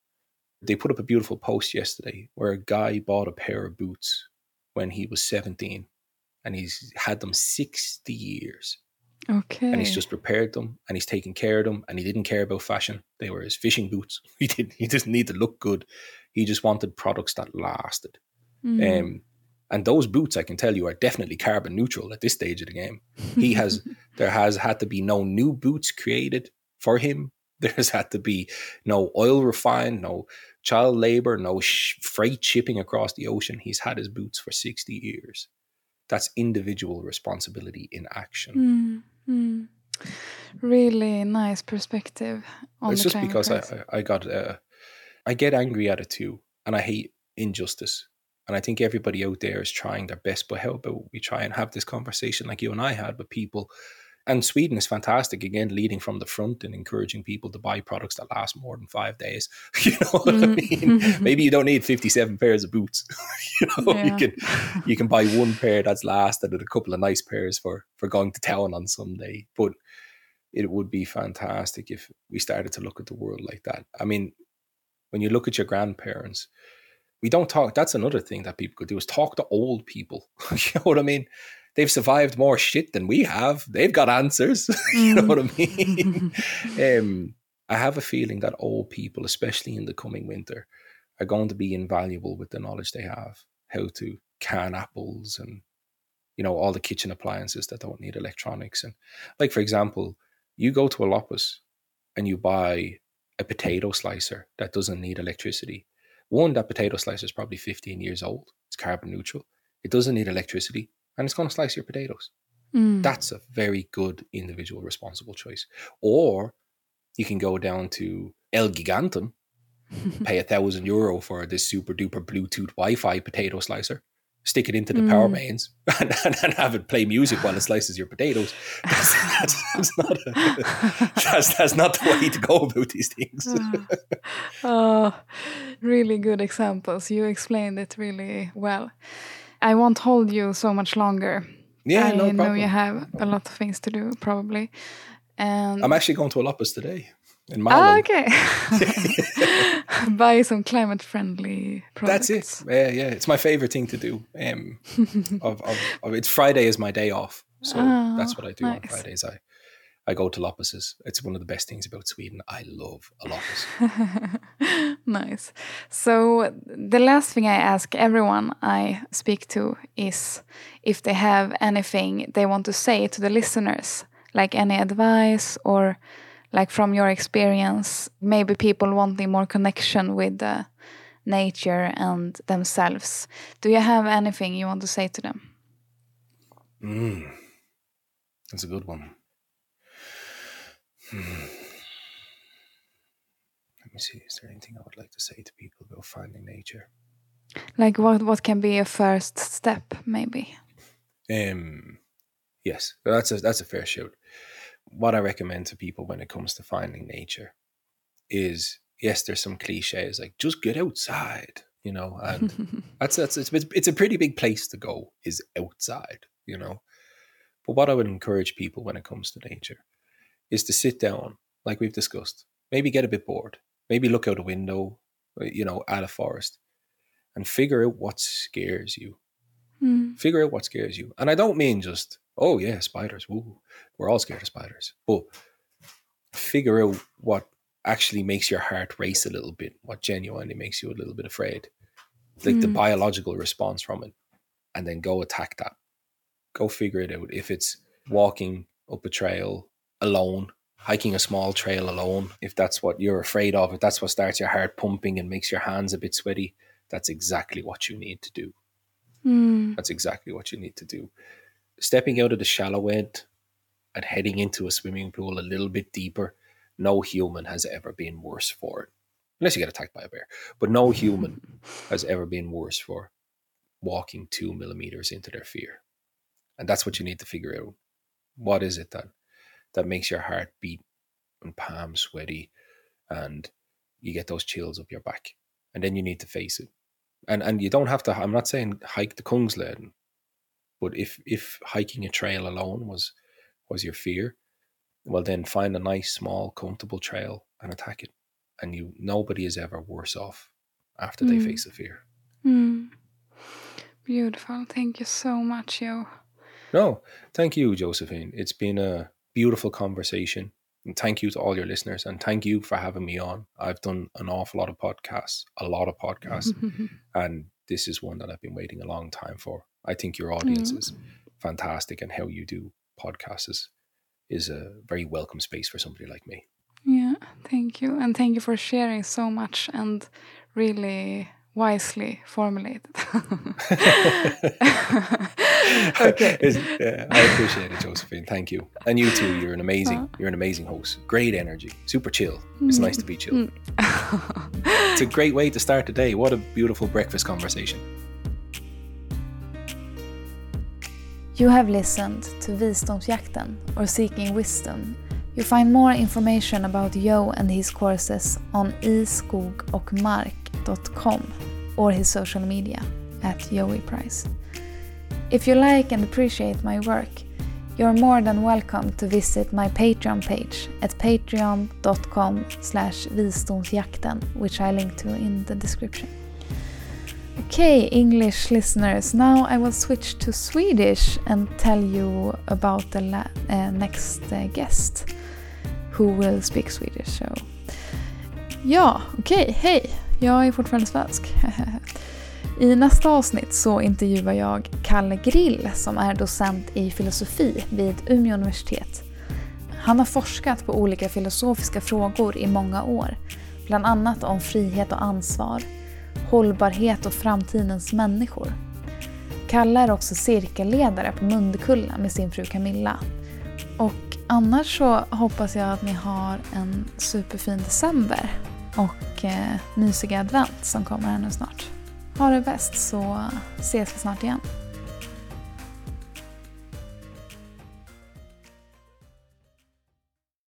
They put up a beautiful post yesterday where a guy bought a pair of boots when he was 17 and he's had them 60 years okay. and he's just repaired them and he's taken care of them and he didn't care about fashion. They were his fishing boots. He didn't he doesn't need to look good. He just wanted products that lasted. Mm. Um, and those boots, I can tell you, are definitely carbon neutral at this stage of the game. He has, there has had to be no new boots created for him. There's had to be no oil refined, no child labor, no sh- freight shipping across the ocean. He's had his boots for 60 years. That's individual responsibility in action. Mm, mm. Really nice perspective on it's just because I. I, I got, uh, I get angry at it too. And I hate injustice. And I think everybody out there is trying their best. But how about we try and have this conversation like you and I had with people? And Sweden is fantastic, again, leading from the front and encouraging people to buy products that last more than five days. You know what I mean? Mm. Maybe you don't need 57 pairs of boots. you know, you can you can buy one pair that's lasted and a couple of nice pairs for for going to town on Sunday. But it would be fantastic if we started to look at the world like that. I mean, when you look at your grandparents, we don't talk. That's another thing that people could do is talk to old people. you know what I mean? They've survived more shit than we have. They've got answers. you know Mm. what I mean? um, I have a feeling that old people, especially in the coming winter, are going to be invaluable with the knowledge they have how to can apples and you know all the kitchen appliances that don't need electronics and like for example you go to a loppis and you buy a potato slicer that doesn't need electricity one that potato slicer is probably 15 years old it's carbon neutral it doesn't need electricity and it's going to slice your potatoes Mm. that's a very good individual responsible choice or you can go down to Elgiganten pay a thousand euro for this super duper Bluetooth Wi-Fi potato slicer, stick it into the power Mm. mains, and, and, and have it play music while it slices your potatoes. That's, that's, that's not a, that's, that's not the way to go about these things. Ah. oh, really good examples. You explained it really well. I won't hold you so much longer. yeah, I no know you have a lot of things to do, probably. And I'm actually going to a loppis today in Ah, Malmö. okay. Buy some climate friendly products. That's it. Yeah, yeah. It's my favorite thing to do. Um, of, of, of it's Friday is my day off, so Oh, that's what I do on. Fridays. I I go to loppises. It's one of the best things about Sweden. I love a loppis. nice. So, the last thing I ask everyone I speak to is if they have anything they want to say to the listeners, like any advice or like from your experience, maybe people wanting more connection with the nature and themselves. Do you have anything you want to say to them? Mm. That's a good one. Hmm. Let me see. Is there anything I would like to say to people about finding nature? Like what what can be a first step, maybe? Um, yes, that's a that's a fair shout. What I recommend to people when it comes to finding nature is yes, there's some cliches like just get outside, you know, and that's that's it's, it's a pretty big place to go is outside, you know. But what I would encourage people when it comes to nature is to sit down, like we've discussed, maybe get a bit bored, maybe look out a window, you know, at a forest, and figure out what scares you. Mm. Figure out what scares you, and I don't mean just oh yeah, spiders. Woo, we're all scared of spiders, but figure out what actually makes your heart race a little bit, what genuinely makes you a little bit afraid, like the Mm. biological response from it, and then go attack that. Go figure it out. If it's walking up a trail alone, hiking a small trail alone, if that's what you're afraid of, if that's what starts your heart pumping and makes your hands a bit sweaty, that's exactly what you need to do. Mm. That's exactly what you need to do. Stepping out of the shallow end and heading into a swimming pool a little bit deeper, no human has ever been worse for it. Unless you get attacked by a bear. But no human has ever been worse for walking two millimeters into their fear. And that's what you need to figure out. What is it that that makes your heart beat and palms sweaty and you get those chills up your back? And then you need to face it. And and you don't have to I'm not saying hike the Kungsleden, but if if hiking a trail alone was was your fear, well then find a nice small comfortable trail and attack it. And you nobody is ever worse off after they Mm. face a fear. Mm. Beautiful. Thank you so much, Joe. No, thank you, Josephine. It's been a beautiful conversation. And thank you to all your listeners. And thank you for having me on. I've done an awful lot of podcasts, a lot of podcasts. and this is one that I've been waiting a long time for. I think your audience Mm. is fantastic, and how you do podcasts is, is a very welcome space for somebody like me. yeah, thank you. And thank you for sharing so much and really wisely formulated. okay. Yeah, I appreciate it, Josephine. Thank you, and you too. You're an amazing. Uh. You're an amazing host. Great energy. Super chill. It's nice to be chill. Mm. It's a great way to start the day. What a beautiful breakfast conversation. You have listened to Visdomsjakten or Seeking Wisdom. You find more information about Joe and his courses on iskogokmark.com or his social media at Joey Price. If you like and appreciate my work, you're more than welcome to visit my Patreon page at patreon.com slash visdomsjakten, which I link to in the description. Okay, English listeners, now I will switch to Swedish and tell you about the uh, next uh, guest who will speak Swedish. So. Ja, okej, hej! Jag är fortfarande svensk. I nästa avsnitt så intervjuar jag Kalle Grill som är docent i filosofi vid Umeå universitet. Han har forskat på olika filosofiska frågor i många år, bland annat om frihet och ansvar, hållbarhet och framtidens människor. Kalle är också cirkelledare på Mundkulla med sin fru Camilla. Och annars så hoppas jag att ni har en superfin december och eh, mysiga advent som kommer här nu snart. Ha det bäst så ses vi snart igen.